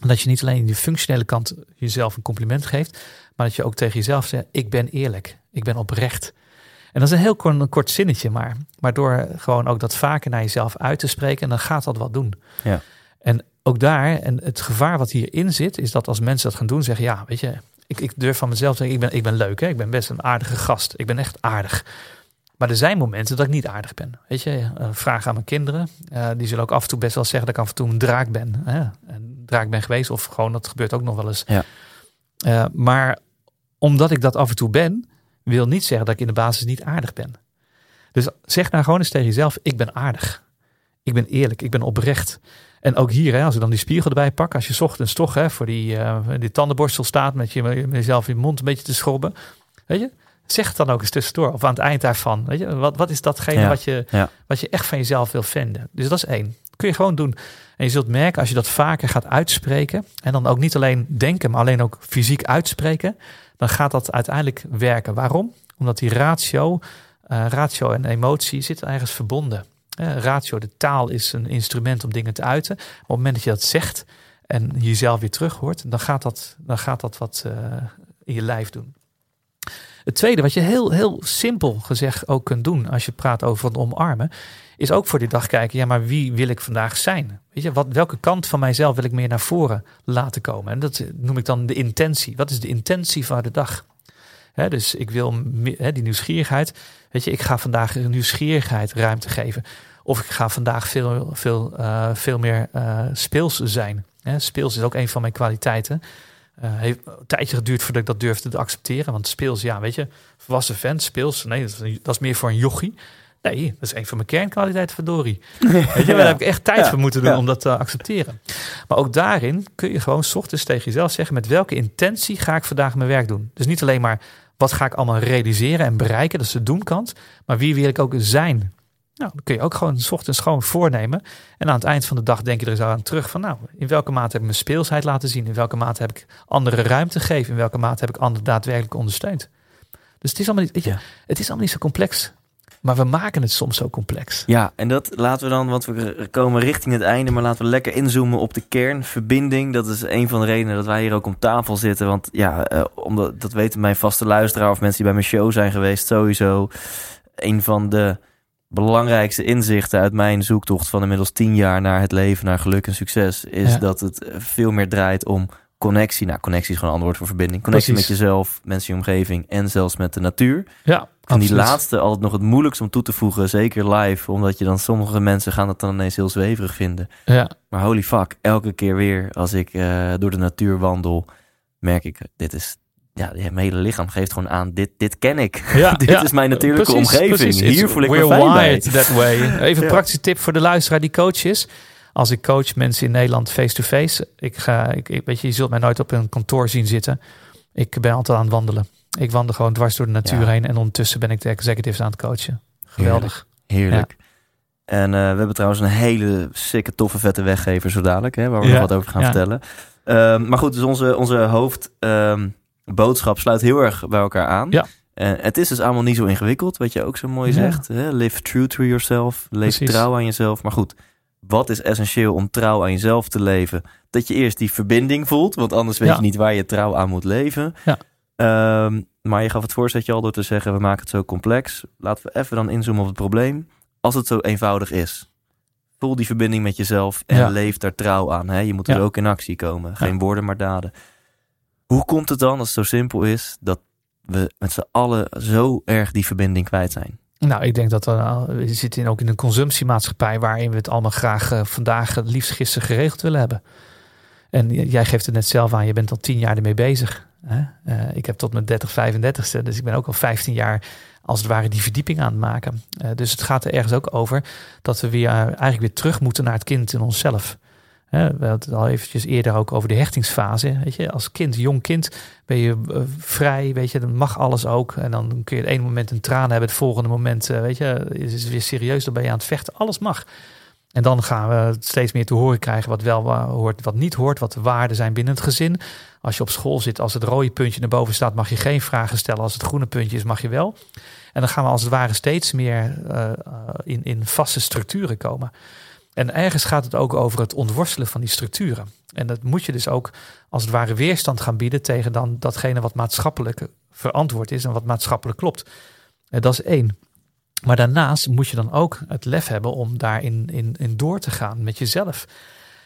En dat je niet alleen in de functionele kant jezelf een compliment geeft, maar dat je ook tegen jezelf zegt: Ik ben eerlijk, ik ben oprecht. En dat is een heel kort, een kort zinnetje, maar, maar door gewoon ook dat vaker naar jezelf uit te spreken, dan gaat dat wat doen. Ja. En ook daar, en het gevaar wat hierin zit, is dat als mensen dat gaan doen, zeggen: Ja, weet je, ik ik, durf van mezelf te zeggen, ik ben, ik ben leuk. Hè? Ik ben best een aardige gast. Ik ben echt aardig. Maar er zijn momenten dat ik niet aardig ben. Weet je, uh, vraag aan mijn kinderen. Uh, die zullen ook af en toe best wel zeggen dat ik af en toe een draak ben. Hè? Een draak ben geweest. Of gewoon, dat gebeurt ook nog wel eens. Ja. Uh, maar omdat ik dat af en toe ben, wil niet zeggen dat ik in de basis niet aardig ben. Dus zeg nou gewoon eens tegen jezelf, ik ben aardig. Ik ben eerlijk, ik ben oprecht. En ook hier, hè, als ik dan die spiegel erbij pak, als je ochtends toch hè, voor die, uh, die tandenborstel staat met, je, met jezelf in je mond een beetje te schrobben. Weet je, zeg het dan ook eens tussendoor. Of aan het eind daarvan. Weet je, wat, wat is datgene Ja, wat, je, ja. wat je echt van jezelf wil vinden? Dus dat is één. Kun je gewoon doen. En je zult merken als je dat vaker gaat uitspreken. En dan ook niet alleen denken, maar alleen ook fysiek uitspreken. Dan gaat dat uiteindelijk werken. Waarom? Omdat die ratio, uh, ratio en emotie zitten ergens verbonden. Uh, ratio, de taal is een instrument om dingen te uiten. Op het moment dat je dat zegt en jezelf weer terug hoort, dan gaat dat, dan gaat dat wat uh, in je lijf doen. Het tweede, wat je heel, heel simpel gezegd ook kunt doen als je praat over het omarmen, is ook voor die dag kijken, ja, maar wie wil ik vandaag zijn? Weet je, wat, welke kant van mijzelf wil ik meer naar voren laten komen? En dat noem ik dan de intentie. Wat is de intentie van de dag? Dus ik wil die nieuwsgierigheid. Weet je, ik ga vandaag nieuwsgierigheid ruimte geven. Of ik ga vandaag veel, veel, uh, veel meer uh, speels zijn. He, speels is ook een van mijn kwaliteiten. Uh, heeft een tijdje geduurd voordat ik dat durfde te accepteren. Want speels, ja, weet je, volwassen vent, speels. Nee, dat is, dat is meer voor een jochie. Nee, dat is een van mijn kernkwaliteiten, verdorie. [laughs] Weet je, daar heb ik echt tijd voor moeten doen om dat te accepteren. Maar ook daarin kun je gewoon 's ochtends tegen jezelf zeggen... met welke intentie ga ik vandaag mijn werk doen? Dus niet alleen maar wat ga ik allemaal realiseren en bereiken, dat is de doenkant. Maar wie wil ik ook zijn? Nou, dan kun je ook gewoon 's ochtends gewoon voornemen. En aan het eind van de dag denk je er eens aan terug van... nou, in welke mate heb ik mijn speelsheid laten zien? In welke mate heb ik andere ruimte gegeven? In welke mate heb ik anderen daadwerkelijk ondersteund? Dus het is allemaal niet, weet je, het is allemaal niet zo complex. Maar we maken het soms zo complex. Ja, en dat laten we dan, want we komen richting het einde, maar laten we lekker inzoomen op de kern. Verbinding, dat is een van de redenen dat wij hier ook om tafel zitten. Want ja, uh, omdat, dat weten mijn vaste luisteraar of mensen die bij mijn show zijn geweest, sowieso. Een van de belangrijkste inzichten uit mijn zoektocht van inmiddels tien jaar naar het leven, naar geluk en succes, is ja. dat het veel meer draait om connectie. Nou, connectie is gewoon een ander woord voor verbinding. Connectie Precies. met jezelf, mensen in je omgeving en zelfs met de natuur. Ja, en die laatste altijd nog het moeilijkst om toe te voegen, zeker live, omdat je dan sommige mensen gaan het dan ineens heel zweverig vinden. Ja. Maar holy fuck, elke keer weer als ik uh, door de natuur wandel, merk ik, dit is, ja, mijn hele lichaam geeft gewoon aan, dit, dit ken ik. Ja, [laughs] dit ja. is mijn natuurlijke precies, omgeving. Precies. Hier voel ik me fijn bij. that way. Even een Ja. praktische tip voor de luisteraar die coach is. Als ik coach mensen in Nederland face-to-face, ik ga, ik, weet je, je zult mij nooit op een kantoor zien zitten. Ik ben altijd aan het wandelen. Ik wandel gewoon dwars door de natuur Ja. heen en ondertussen ben ik de executives aan het coachen. Geweldig. Heerlijk. En uh, we hebben trouwens een hele sikke, toffe, vette weggever zo dadelijk, hè, waar we ja. nog wat over gaan vertellen. Um, maar goed, dus onze, onze hoofdboodschap um, sluit heel erg bij elkaar aan. Ja. Uh, het is dus allemaal niet zo ingewikkeld, wat je ook zo mooi zegt. Hè? Live true to yourself, leef Precies. trouw aan jezelf. Maar goed, wat is essentieel om trouw aan jezelf te leven? Dat je eerst die verbinding voelt, want anders weet Ja. je niet waar je trouw aan moet leven. Ja. Um, maar je gaf het voorzetje al door te zeggen, we maken het zo complex. Laten we even dan inzoomen op het probleem. Als het zo eenvoudig is, voel die verbinding met jezelf en Ja. leef daar trouw aan. Hè? Je moet er ook in actie komen. Geen woorden, maar daden. Hoe komt het dan, als het zo simpel is, dat we met z'n allen zo erg die verbinding kwijt zijn? Nou, ik denk dat we, we zitten in, ook in een consumptiemaatschappij waarin we het allemaal graag uh, vandaag het liefst gisteren geregeld willen hebben. En jij geeft het net zelf aan, je bent al tien jaar ermee bezig. Hè? Uh, ik heb tot mijn 30, 35ste, dus ik ben ook al 15 jaar als het ware die verdieping aan het maken. Dus het gaat er ergens ook over dat we weer eigenlijk weer terug moeten naar het kind in onszelf. We hadden al eventjes eerder ook over de hechtingsfase. Weet je, als kind, jong kind, ben je uh, vrij, weet je, dan mag alles ook. En dan kun je het ene moment een traan hebben, het volgende moment, uh, weet je, is het weer serieus, dan ben je aan het vechten. Alles mag. En dan gaan we steeds meer te horen krijgen wat wel hoort, wat niet hoort, wat de waarden zijn binnen het gezin. Als je op school zit, als het rode puntje naar boven staat, mag je geen vragen stellen. Als het groene puntje is, mag je wel. En dan gaan we als het ware steeds meer uh, in, in vaste structuren komen. En ergens gaat het ook over het ontworstelen van die structuren. En dat moet je dus ook als het ware weerstand gaan bieden tegen dan datgene wat maatschappelijk verantwoord is en wat maatschappelijk klopt. En dat is één. Maar daarnaast moet je dan ook het lef hebben om daarin in, in door te gaan met jezelf.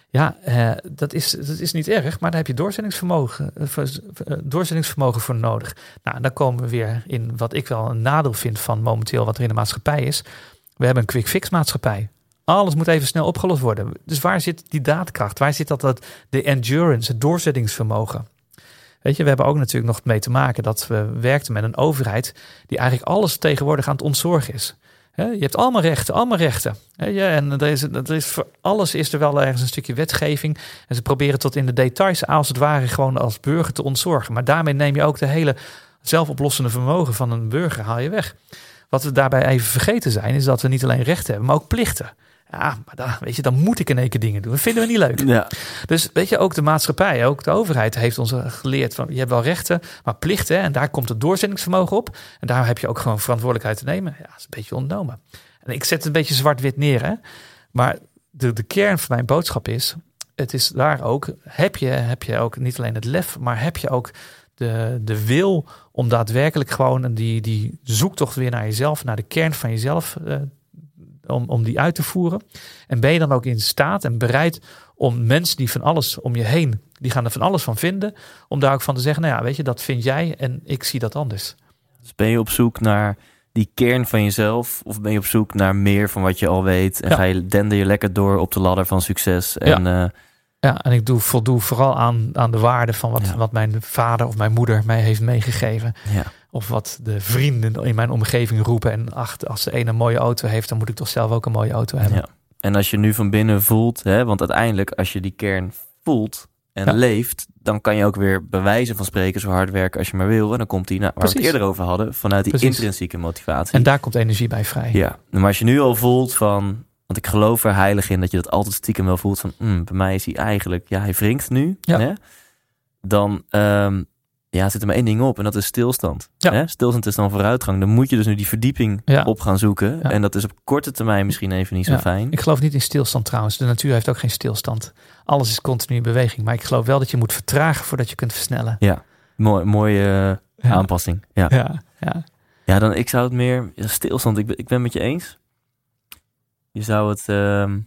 Ja, eh, dat, is, dat is niet erg, maar daar heb je doorzettingsvermogen, eh, eh, doorzettingsvermogen voor nodig. Nou, dan komen we weer in wat ik wel een nadeel vind van momenteel wat er in de maatschappij is. We hebben een quick fix maatschappij. Alles moet even snel opgelost worden. Dus waar zit die daadkracht? Waar zit dat, dat de endurance, het doorzettingsvermogen? Weet je, we hebben ook natuurlijk nog mee te maken dat we werkten met een overheid die eigenlijk alles tegenwoordig aan het ontzorgen is. Je hebt allemaal rechten, allemaal rechten. En er is, is, voor alles is er wel ergens een stukje wetgeving. En ze proberen tot in de details, als het ware, gewoon als burger te ontzorgen. Maar daarmee neem je ook de hele zelfoplossende vermogen van een burger haal je weg. Wat we daarbij even vergeten zijn, is dat we niet alleen rechten hebben, maar ook plichten. Ja, maar dan, weet je, dan moet ik in één keer dingen doen. Dat vinden we niet leuk. Ja. Dus weet je, ook de maatschappij, ook de overheid heeft ons geleerd van je hebt wel rechten, maar plichten. En daar komt het doorzettingsvermogen op. En daar heb je ook gewoon verantwoordelijkheid te nemen. Ja, dat is een beetje ontnomen. En ik zet het een beetje zwart-wit neer, hè. Maar de, de kern van mijn boodschap is, het is daar ook, heb je, heb je ook niet alleen het lef, maar heb je ook de, de wil om daadwerkelijk gewoon die, die zoektocht weer naar jezelf, naar de kern van jezelf uh, om, om die uit te voeren? En ben je dan ook in staat en bereid om mensen die van alles om je heen, die gaan er van alles van vinden, om daar ook van te zeggen, nou ja, weet je, dat vind jij en ik zie dat anders. Dus ben je op zoek naar die kern van jezelf? Of ben je op zoek naar meer van wat je al weet? En ga je, dender je lekker door op de ladder van succes? En, ja. Uh, ja, en ik doe, voldoe vooral aan, aan de waarde van wat, wat mijn vader of mijn moeder mij heeft meegegeven. Ja. Of wat de vrienden in mijn omgeving roepen. En ach, als de ene een mooie auto heeft, dan moet ik toch zelf ook een mooie auto hebben. Ja. En als je nu van binnen voelt, hè, want uiteindelijk als je die kern voelt en leeft, dan kan je ook weer bewijzen van spreken zo hard werken als je maar wil. En dan komt die, nou, waar we het eerder over hadden, vanuit die intrinsieke motivatie. En daar komt energie bij vrij. Ja, maar als je nu al voelt van, want ik geloof er heilig in dat je dat altijd stiekem wel voelt van, mm, bij mij is hij eigenlijk, ja, hij wringt nu. Ja. Hè? Dan, um, ja, zit er maar één ding op en dat is stilstand. Ja. Hè? Stilstand is dan vooruitgang. Dan moet je dus nu die verdieping Ja. op gaan zoeken. Ja. En dat is op korte termijn misschien even niet zo fijn. Ik geloof niet in stilstand trouwens. De natuur heeft ook geen stilstand. Alles is continu in beweging. Maar ik geloof wel dat je moet vertragen voordat je kunt versnellen. Ja, mooi, mooie eh, aanpassing. Ja. Ja, ja. ja, dan ik zou het meer stilstand. Ik ben, ik ben met je eens. Je zou het, ehm,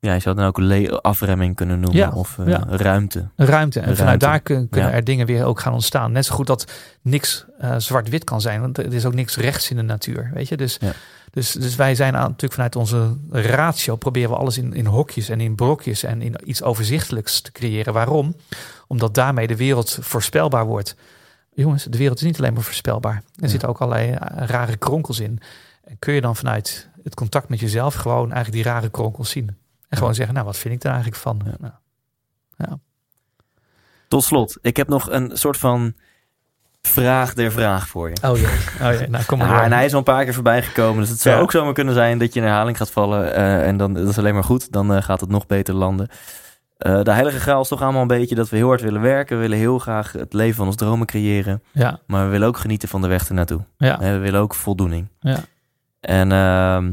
ja, je zou dan ook afremming kunnen noemen Ja, of eh, ja. ruimte. Ruimte. En Ruimte. vanuit daar kun- kunnen Ja. er dingen weer ook gaan ontstaan. Net zo goed dat niks eh, zwart-wit kan zijn. Want er is ook niks rechts in de natuur. Weet je? Dus, dus, dus wij zijn aan, natuurlijk vanuit onze ratio proberen we alles in, in hokjes en in brokjes en in iets overzichtelijks te creëren. Waarom? Omdat daarmee de wereld voorspelbaar wordt. Jongens, de wereld is niet alleen maar voorspelbaar. Er zitten ook allerlei eh, rare kronkels in. En kun je dan vanuit het contact met jezelf gewoon eigenlijk die rare kronkels zien. En gewoon zeggen, nou, wat vind ik er eigenlijk van? Ja. Nou, ja. Tot slot, ik heb nog een soort van vraag der vraag voor je. Oh jee, oh jee. nou kom maar Ja, en hij is al een paar keer voorbij gekomen. Dus het zou Ja. ook zomaar kunnen zijn dat je in herhaling gaat vallen. eh, en dan dat is alleen maar goed. Dan eh, gaat het nog beter landen. Eh, de heilige graal is toch allemaal een beetje dat we heel hard willen werken. We willen heel graag het leven van ons dromen creëren. Ja, Maar we willen ook genieten van de weg ernaartoe. ja, we willen ook voldoening. ja. En ehm,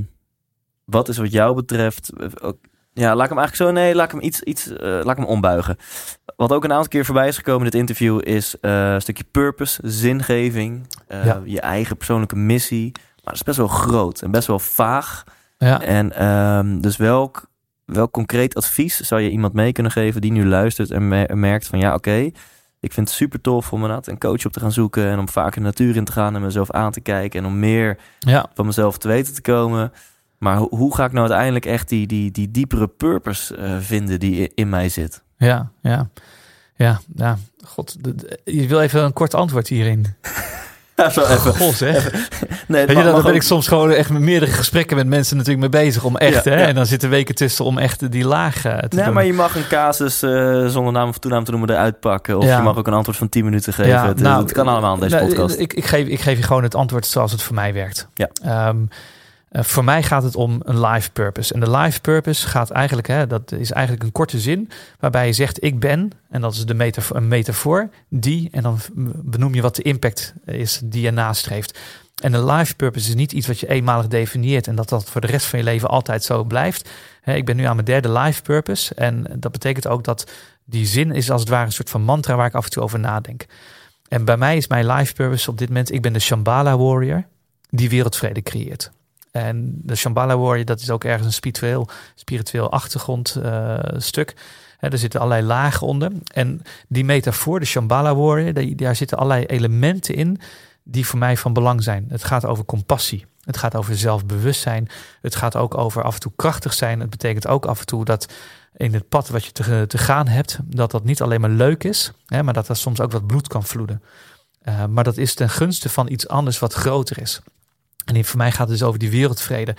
wat is wat jou betreft... ja, laat ik hem eigenlijk zo... Nee, laat ik hem iets... iets eh, laat ik hem ombuigen. Wat ook een aantal keer voorbij is gekomen in dit interview... is eh, een stukje purpose, zingeving. eh, Ja. Je eigen persoonlijke missie. Maar dat is best wel groot en best wel vaag. ja. En ehm, dus welk, welk concreet advies zou je iemand mee kunnen geven... die nu luistert en me- merkt van... ja, oké, ik vind het super tof om inderdaad een coach op te gaan zoeken... en om vaker de natuur in te gaan en mezelf aan te kijken... en om meer ja. van mezelf te weten te komen. Maar ho- hoe ga ik nou uiteindelijk echt die, die, die diepere purpose eh, vinden die in mij zit? Ja, ja. Ja, ja. God, je wil even een kort antwoord hierin. Ja, zo God, zeg. Nee, Weet je, daar ben ik soms gewoon echt met meerdere gesprekken met mensen natuurlijk mee bezig om echt, Ja, hè? ja. En dan zitten weken tussen om echt die laag eh, te Nee, doen. maar je mag een casus eh, zonder naam of toenaam te noemen eruit pakken. Of Ja. je mag ook een antwoord van 10 minuten geven. Het, nou, het kan allemaal in deze Nou, podcast. Ik, ik, geef, ik geef je gewoon het antwoord zoals het voor mij werkt. Ja. Ehm, eh, voor mij gaat het om een life purpose. En de life purpose gaat eigenlijk, hè, dat is eigenlijk een korte zin, waarbij je zegt ik ben, en dat is de een metafoor, die, en dan benoem je wat de impact is die je nastreeft. En een life purpose is niet iets wat je eenmalig definieert en dat dat voor de rest van je leven altijd zo blijft. Ik ben nu aan mijn derde life purpose en dat betekent ook dat die zin is als het ware een soort van mantra waar ik af en toe over nadenk. En bij mij is mijn life purpose op dit moment, ik ben de Shambhala warrior die wereldvrede creëert. En de Shambhala Warrior, dat is ook ergens een spiritueel, spiritueel achtergrondstuk. Uh, er zitten allerlei lagen onder. En die metafoor, de Shambhala Warrior, daar zitten allerlei elementen in die voor mij van belang zijn. Het gaat over compassie. Het gaat over zelfbewustzijn. Het gaat ook over af en toe krachtig zijn. Het betekent ook af en toe dat in het pad wat je te, te gaan hebt, dat dat niet alleen maar leuk is, hè, maar dat er soms ook wat bloed kan vloeden. Uh, maar dat is ten gunste van iets anders wat groter is. En voor mij gaat het dus over die wereldvrede.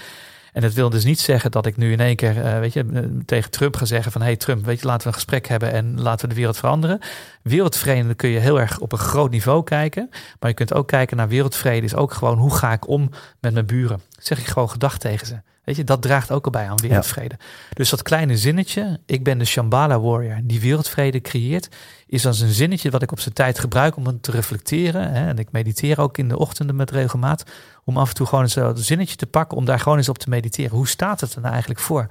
En dat wil dus niet zeggen dat ik nu in één keer, uh, weet je, eh, tegen Trump ga zeggen van, hey Trump, weet je, laten we een gesprek hebben en laten we de wereld veranderen. Wereldvrede kun je heel erg op een groot niveau kijken, maar je kunt ook kijken naar wereldvrede is ook gewoon hoe ga ik om met mijn buren. Zeg ik gewoon gedag tegen ze. Weet je, dat draagt ook al bij aan wereldvrede. Dus dat kleine zinnetje, ik ben de Shambhala warrior die wereldvrede creëert, is als een zinnetje wat ik op zijn tijd gebruik om het te reflecteren. Hè. En ik mediteer ook in de ochtenden met regelmaat, om af en toe gewoon eens een zinnetje te pakken, om daar gewoon eens op te mediteren. Hoe staat het er nou eigenlijk voor?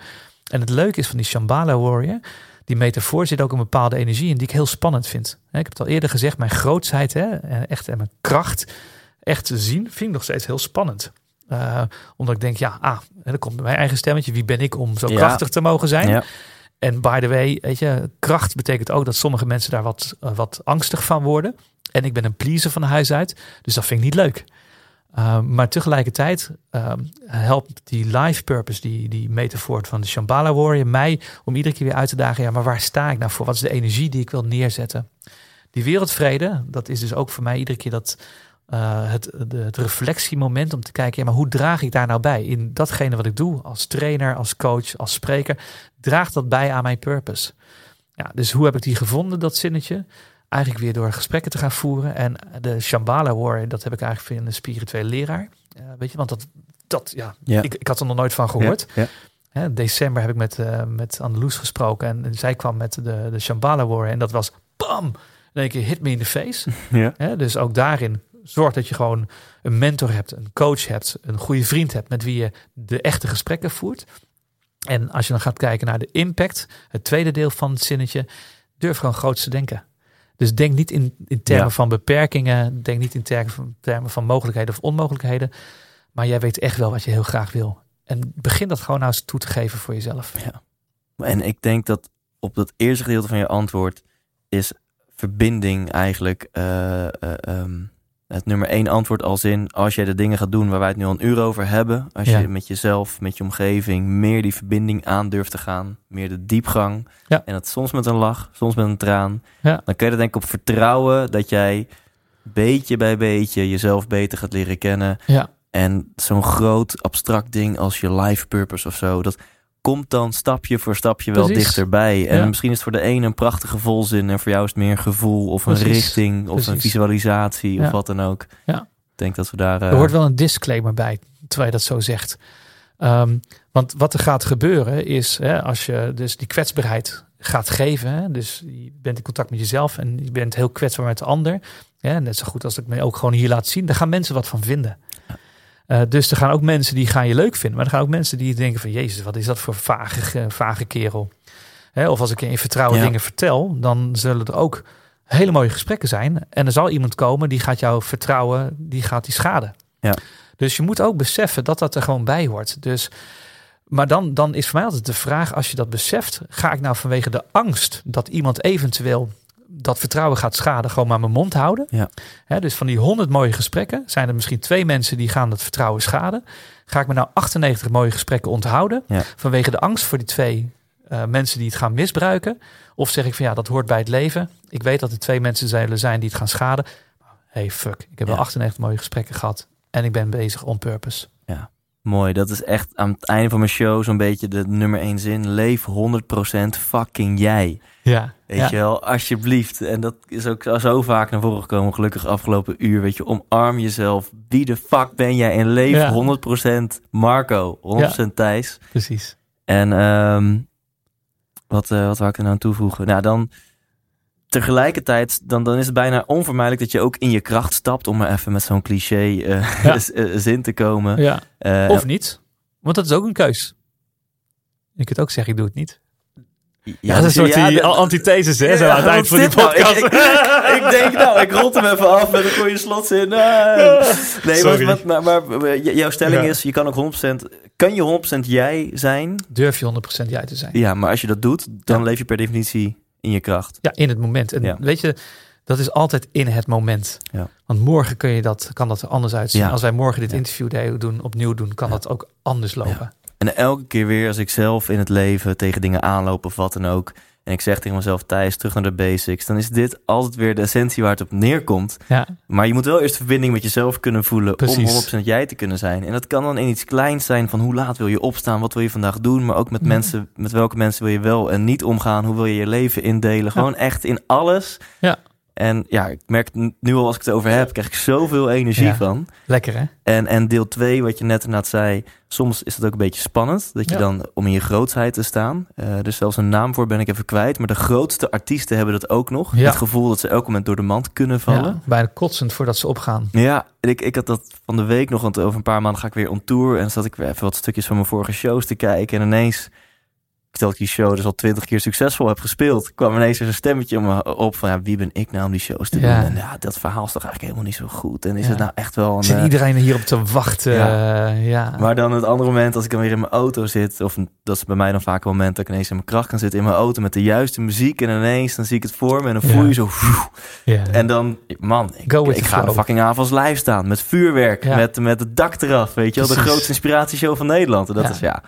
En het leuke is van die Shambhala warrior, die metafoor zit ook een bepaalde energie in die ik heel spannend vind. Ik heb het al eerder gezegd, mijn grootsheid, hè, echt en mijn kracht, echt te zien, vind ik nog steeds heel spannend. Uh, omdat ik denk, ja, ah, dan komt mijn eigen stemmetje. Wie ben ik om zo krachtig te mogen zijn? Ja. En by the way, weet je, kracht betekent ook dat sommige mensen daar wat, uh, wat angstig van worden. En ik ben een pleaser van huis uit, dus dat vind ik niet leuk. Uh, maar tegelijkertijd helpt die life purpose, die, die metafoor van de Shambhala Warrior, mij om iedere keer weer uit te dagen. Ja, maar waar sta ik nou voor? Wat is de energie die ik wil neerzetten? Die wereldvrede, dat is dus ook voor mij iedere keer dat, uh, het, de, het reflectiemoment om te kijken, ja, maar hoe draag ik daar nou bij? In datgene wat ik doe als trainer, als coach, als spreker, draagt dat bij aan mijn purpose? Ja, dus hoe heb ik die gevonden, dat zinnetje? Eigenlijk weer door gesprekken te gaan voeren. En de Shambhala War, dat heb ik eigenlijk via een spirituele leraar. Uh, weet je, want dat, dat ja, ja. Ik, ik had er nog nooit van gehoord. Ja, ja. in december heb ik met, uh, met Andeloes gesproken en, zij kwam met de, de Shambhala War en dat was bam! In één keer hit me in the face. [laughs] Ja. dus ook daarin zorg dat je gewoon een mentor hebt, een coach hebt, een goede vriend hebt met wie je de echte gesprekken voert. En als je dan gaat kijken naar de impact, het tweede deel van het zinnetje, durf gewoon groots te denken. Dus denk niet in, in termen van beperkingen, denk niet in termen van, termen van mogelijkheden of onmogelijkheden, maar jij weet echt wel wat je heel graag wil. En begin dat gewoon nou eens toe te geven voor jezelf. Ja. En ik denk dat op dat eerste gedeelte van je antwoord is verbinding eigenlijk uh, uh, um, het nummer één antwoord als in, als jij de dingen gaat doen waar wij het nu al een uur over hebben, als je met jezelf, met je omgeving, meer die verbinding aan durft te gaan, meer de diepgang, ja. en dat soms met een lach, soms met een traan, ja. dan kun je er denk ik op vertrouwen dat jij beetje bij beetje jezelf beter gaat leren kennen. En zo'n groot abstract ding als je life purpose of zo, dat komt dan stapje voor stapje wel dichterbij. En misschien is het voor de ene een prachtige volzin en voor jou is het meer een gevoel of een richting of een visualisatie of wat dan ook. Ja. Ik denk dat we daar. Er hoort wel een disclaimer bij, terwijl je dat zo zegt. Um, want wat er gaat gebeuren is, hè, als je dus die kwetsbaarheid gaat geven, hè, dus je bent in contact met jezelf en je bent heel kwetsbaar met de ander, hè, net zo goed als ik me ook gewoon hier laat zien, daar gaan mensen wat van vinden. Uh, dus er gaan ook mensen die gaan je leuk vinden. Maar er gaan ook mensen die denken van... Jezus, wat is dat voor vage, vage kerel. Hè, of als ik in vertrouwen dingen vertel... dan zullen er ook hele mooie gesprekken zijn. En er zal iemand komen die gaat jou vertrouwen... die gaat die schaden. Ja. Dus je moet ook beseffen dat dat er gewoon bij hoort. Dus, maar dan, dan is voor mij altijd de vraag... als je dat beseft... ga ik nou vanwege de angst dat iemand eventueel dat vertrouwen gaat schaden, gewoon maar mijn mond houden. Ja. dus van die 100 mooie gesprekken zijn er misschien twee mensen die gaan dat vertrouwen schaden. Ga ik me nou 98 mooie gesprekken onthouden vanwege de angst voor die twee uh, mensen die het gaan misbruiken? Of zeg ik van ja, dat hoort bij het leven. Ik weet dat er twee mensen zullen zijn die het gaan schaden. Hey, fuck. Ik heb wel 98 mooie gesprekken gehad en ik ben bezig on purpose. Ja. Mooi, dat is echt aan het einde van mijn show zo'n beetje de nummer één zin. Leef 100% fucking jij. Ja. Weet je wel, alsjeblieft. En dat is ook zo vaak naar voren gekomen, gelukkig afgelopen uur. Weet je, omarm jezelf. Wie de fuck ben jij? En leef ja. 100% Marco, 100% Thijs. Precies. En um, wat, uh, wat wou ik er nou aan toevoegen? Nou, dan tegelijkertijd, dan, dan is het bijna onvermijdelijk dat je ook in je kracht stapt. Om maar even met zo'n cliché uh, [laughs] zin te komen. Ja. Uh, of niet, want dat is ook een keus. Je kunt ook zeggen, ik doe het niet. Ja, dat is een soort die antithesis, hè, zo aan het eind van die podcast. Nou? Ik, ik, denk, nou, ik rond hem even af met een goede slotzin. Nee, maar, maar, maar, jouw stelling is, je kan ook 100%, kan je 100% jij zijn? Durf je 100% jij te zijn. Ja, maar als je dat doet, dan leef je per definitie in je kracht. Ja, in het moment. En weet je, dat is altijd in het moment. Ja. Want morgen kun je dat, kan dat er anders uitzien. Als wij morgen dit interview doen, opnieuw doen, kan dat ook anders lopen. En elke keer weer als ik zelf in het leven tegen dingen aanloop of wat dan ook. En ik zeg tegen mezelf, Thijs, terug naar de basics. Dan is dit altijd weer de essentie waar het op neerkomt. Ja. Maar je moet wel eerst de verbinding met jezelf kunnen voelen Precies. om 100% jij te kunnen zijn. En dat kan dan in iets kleins zijn van hoe laat wil je opstaan, wat wil je vandaag doen. Maar ook met mhm. mensen, met welke mensen wil je wel en niet omgaan. Hoe wil je je leven indelen. Gewoon echt in alles. Ja. En ja, ik merk nu al als ik het over heb, krijg ik zoveel energie van. Lekker hè? En, en deel 2, wat je net inderdaad zei, soms is het ook een beetje spannend. Dat je dan om in je grootsheid te staan. Uh, dus zelfs een naam voor ben ik even kwijt. Maar de grootste artiesten hebben dat ook nog. Het gevoel dat ze elk moment door de mand kunnen vallen. Ja, bijna kotsend voordat ze opgaan. Ja, ik, ik had dat van de week nog, want over een paar maanden ga ik weer on tour. En dan zat ik weer even wat stukjes van mijn vorige shows te kijken. En ineens ik die show dus al twintig keer succesvol heb gespeeld, kwam ineens een stemmetje me op van ja, wie ben ik nou om die shows te doen? En ja, dat verhaal is toch eigenlijk helemaal niet zo goed. En is het nou echt wel een... Zit uh, iedereen hierop te wachten? Ja. Uh, ja. Maar dan het andere moment, als ik dan weer in mijn auto zit, of dat is bij mij dan vaak een moment dat ik ineens in mijn kracht kan zitten in mijn auto met de juiste muziek en ineens dan zie ik het voor me en dan voel je zo... Ja. En dan, man, ik, ik ga de fucking avonds live staan met vuurwerk, met, met het dak eraf, weet je wel. De grootste inspiratieshow van Nederland. En dat is ja...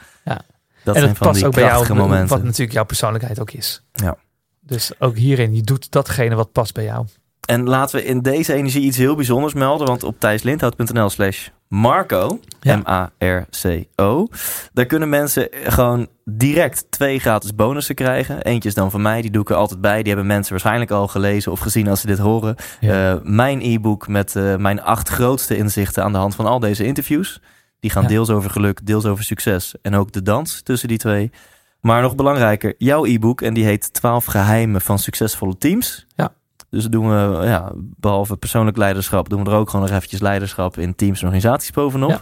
Dat en zijn van past ook bij jou, momenten. wat natuurlijk jouw persoonlijkheid ook is. Ja. Dus ook hierin, je doet datgene wat past bij jou. En laten we in deze energie iets heel bijzonders melden. Want op thijslindhout.nl slash Marco, M-A-R-C-O... daar kunnen mensen gewoon direct twee gratis bonussen krijgen. Eentje is dan van mij, die doe ik er altijd bij. Die hebben mensen waarschijnlijk al gelezen of gezien als ze dit horen. Uh, mijn e-book met uh, mijn acht grootste inzichten... aan de hand van al deze interviews... Die gaan deels over geluk, deels over succes. En ook de dans tussen die twee. Maar nog belangrijker, jouw e-book. En die heet 12 geheimen van succesvolle teams. Ja. Dus doen we, ja, behalve persoonlijk leiderschap, doen we er ook gewoon nog eventjes leiderschap in teams en organisaties bovenop. Ja.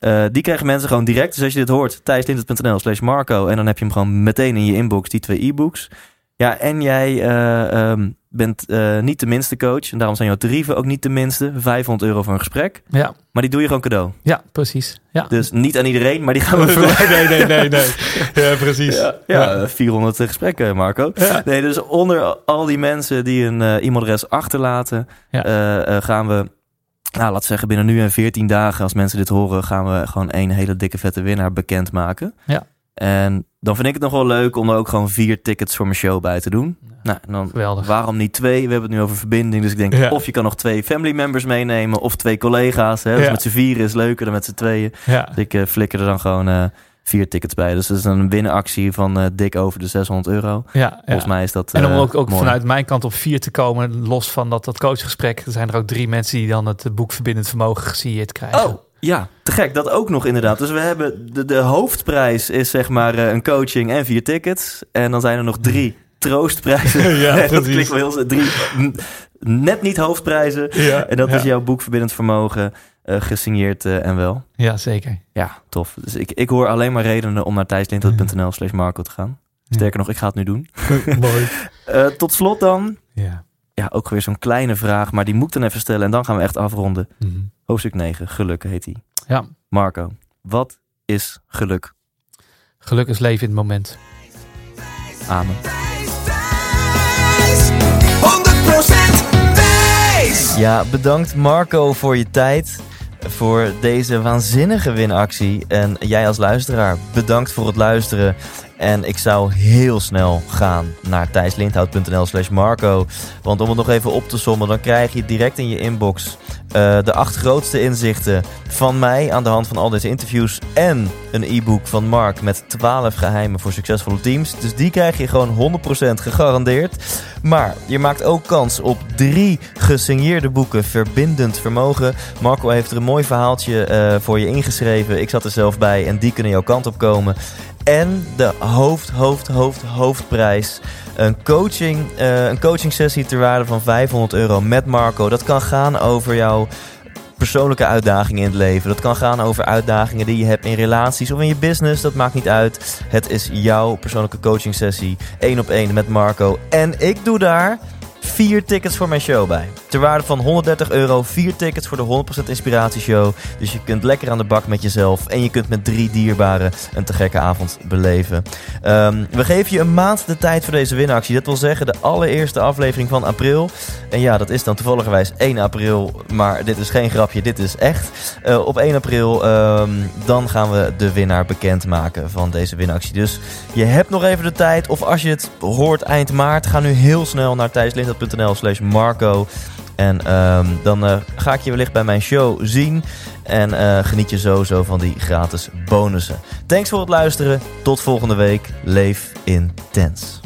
Uh, die krijgen mensen gewoon direct. Dus als je dit hoort, thijslintert.nl slash Marco. En dan heb je hem gewoon meteen in je inbox, die twee e-books. Ja, en jij uh, um, bent uh, niet de minste coach. En daarom zijn jouw tarieven ook niet de minste. 500 euro voor een gesprek. Ja. Maar die doe je gewoon cadeau. Ja, precies. Ja. Dus niet aan iedereen, maar die gaan we voor. Nee, nee, nee, nee. Ja, precies. Ja, ja, 400 gesprekken, Marco. Ja. Nee, dus onder al die mensen die een uh, e-mailadres achterlaten, ja. gaan we nou, laat zeggen, binnen nu en 14 dagen, als mensen dit horen, gaan we gewoon één hele dikke vette winnaar bekendmaken. Ja. En dan vind ik het nog wel leuk om er ook gewoon vier tickets voor mijn show bij te doen. nou, dan Geweldig. waarom niet twee? We hebben het nu over verbinding. Dus ik denk, of je kan nog twee family members meenemen of twee collega's. Hè? Dus met z'n vieren is leuker dan met z'n tweeën. Dus ik uh, flikker er dan gewoon uh, vier tickets bij. Dus dat is een winnenactie van uh, dik over de 600 euro. Ja, Volgens mij is dat En om ook, ook vanuit mijn kant op vier te komen, los van dat, dat coachgesprek, zijn er ook drie mensen die dan het boek Verbindend Vermogen gesigneerd krijgen. Oh, ja, te gek. Dat ook nog inderdaad. Dus we hebben de, de hoofdprijs is zeg maar eh, een coaching en vier tickets. En dan zijn er nog drie [laughs] troostprijzen. [laughs] ja, [laughs] dat klinkt wel heel... Drie net niet hoofdprijzen. Ja, en dat is jouw boek Verbindend Vermogen. Uh, gesigneerd uh, en wel. Ja, zeker. Ja, tof. Dus ik, ik hoor alleen maar redenen om naar thijslindhout.nl slash Marco te gaan. Sterker nog, ik ga het nu doen. Mooi. uh, tot slot dan. Ja. Ja, ook weer zo'n kleine vraag, maar die moet ik dan even stellen. En dan gaan we echt afronden. Mm -hmm. Hoofdstuk 9, geluk heet hij. Ja. Marco, wat is geluk? Geluk is leven in het moment. Amen. 100% Ja, bedankt Marco voor je tijd. Voor deze waanzinnige winactie. En jij als luisteraar, bedankt voor het luisteren. En ik zou heel snel gaan naar thijslindhout.nl slash Marco. Want om het nog even op te sommen, dan krijg je direct in je inbox uh, de acht grootste inzichten van mij aan de hand van al deze interviews. En een e-book van Mark met 12 geheimen voor succesvolle teams. Dus die krijg je gewoon 100% gegarandeerd. Maar je maakt ook kans op drie gesigneerde boeken Verbindend Vermogen. Marco heeft er een mooi verhaaltje uh, voor je ingeschreven. Ik zat er zelf bij en die kunnen jouw kant op komen. En de hoofd, hoofd, hoofd, hoofdprijs. Een coaching, uh, een coaching sessie ter waarde van 500 euro met Marco. Dat kan gaan over jouw persoonlijke uitdagingen in het leven. Dat kan gaan over uitdagingen die je hebt in relaties of in je business. Dat maakt niet uit. Het is jouw persoonlijke coaching sessie. één op één met Marco. En ik doe daar vier tickets voor mijn show bij. Ter waarde van 130 euro, vier tickets voor de 100% Inspiratieshow. Dus je kunt lekker aan de bak met jezelf. En je kunt met drie dierbaren een te gekke avond beleven. Ehm, we geven je een maand de tijd voor deze winactie. Dat wil zeggen de allereerste aflevering van april. En ja, dat is dan toevalligerwijs 1 april. Maar dit is geen grapje, dit is echt. Uh, op 1 april, ehm, dan gaan we de winnaar bekendmaken van deze winactie. Dus je hebt nog even de tijd. Of als je het hoort eind maart, ga nu heel snel naar thijslindert.nl slash marco. En um, dan uh, ga ik je wellicht bij mijn show zien. En uh, geniet je sowieso van die gratis bonussen. Thanks voor het luisteren. Tot volgende week. Leef intens.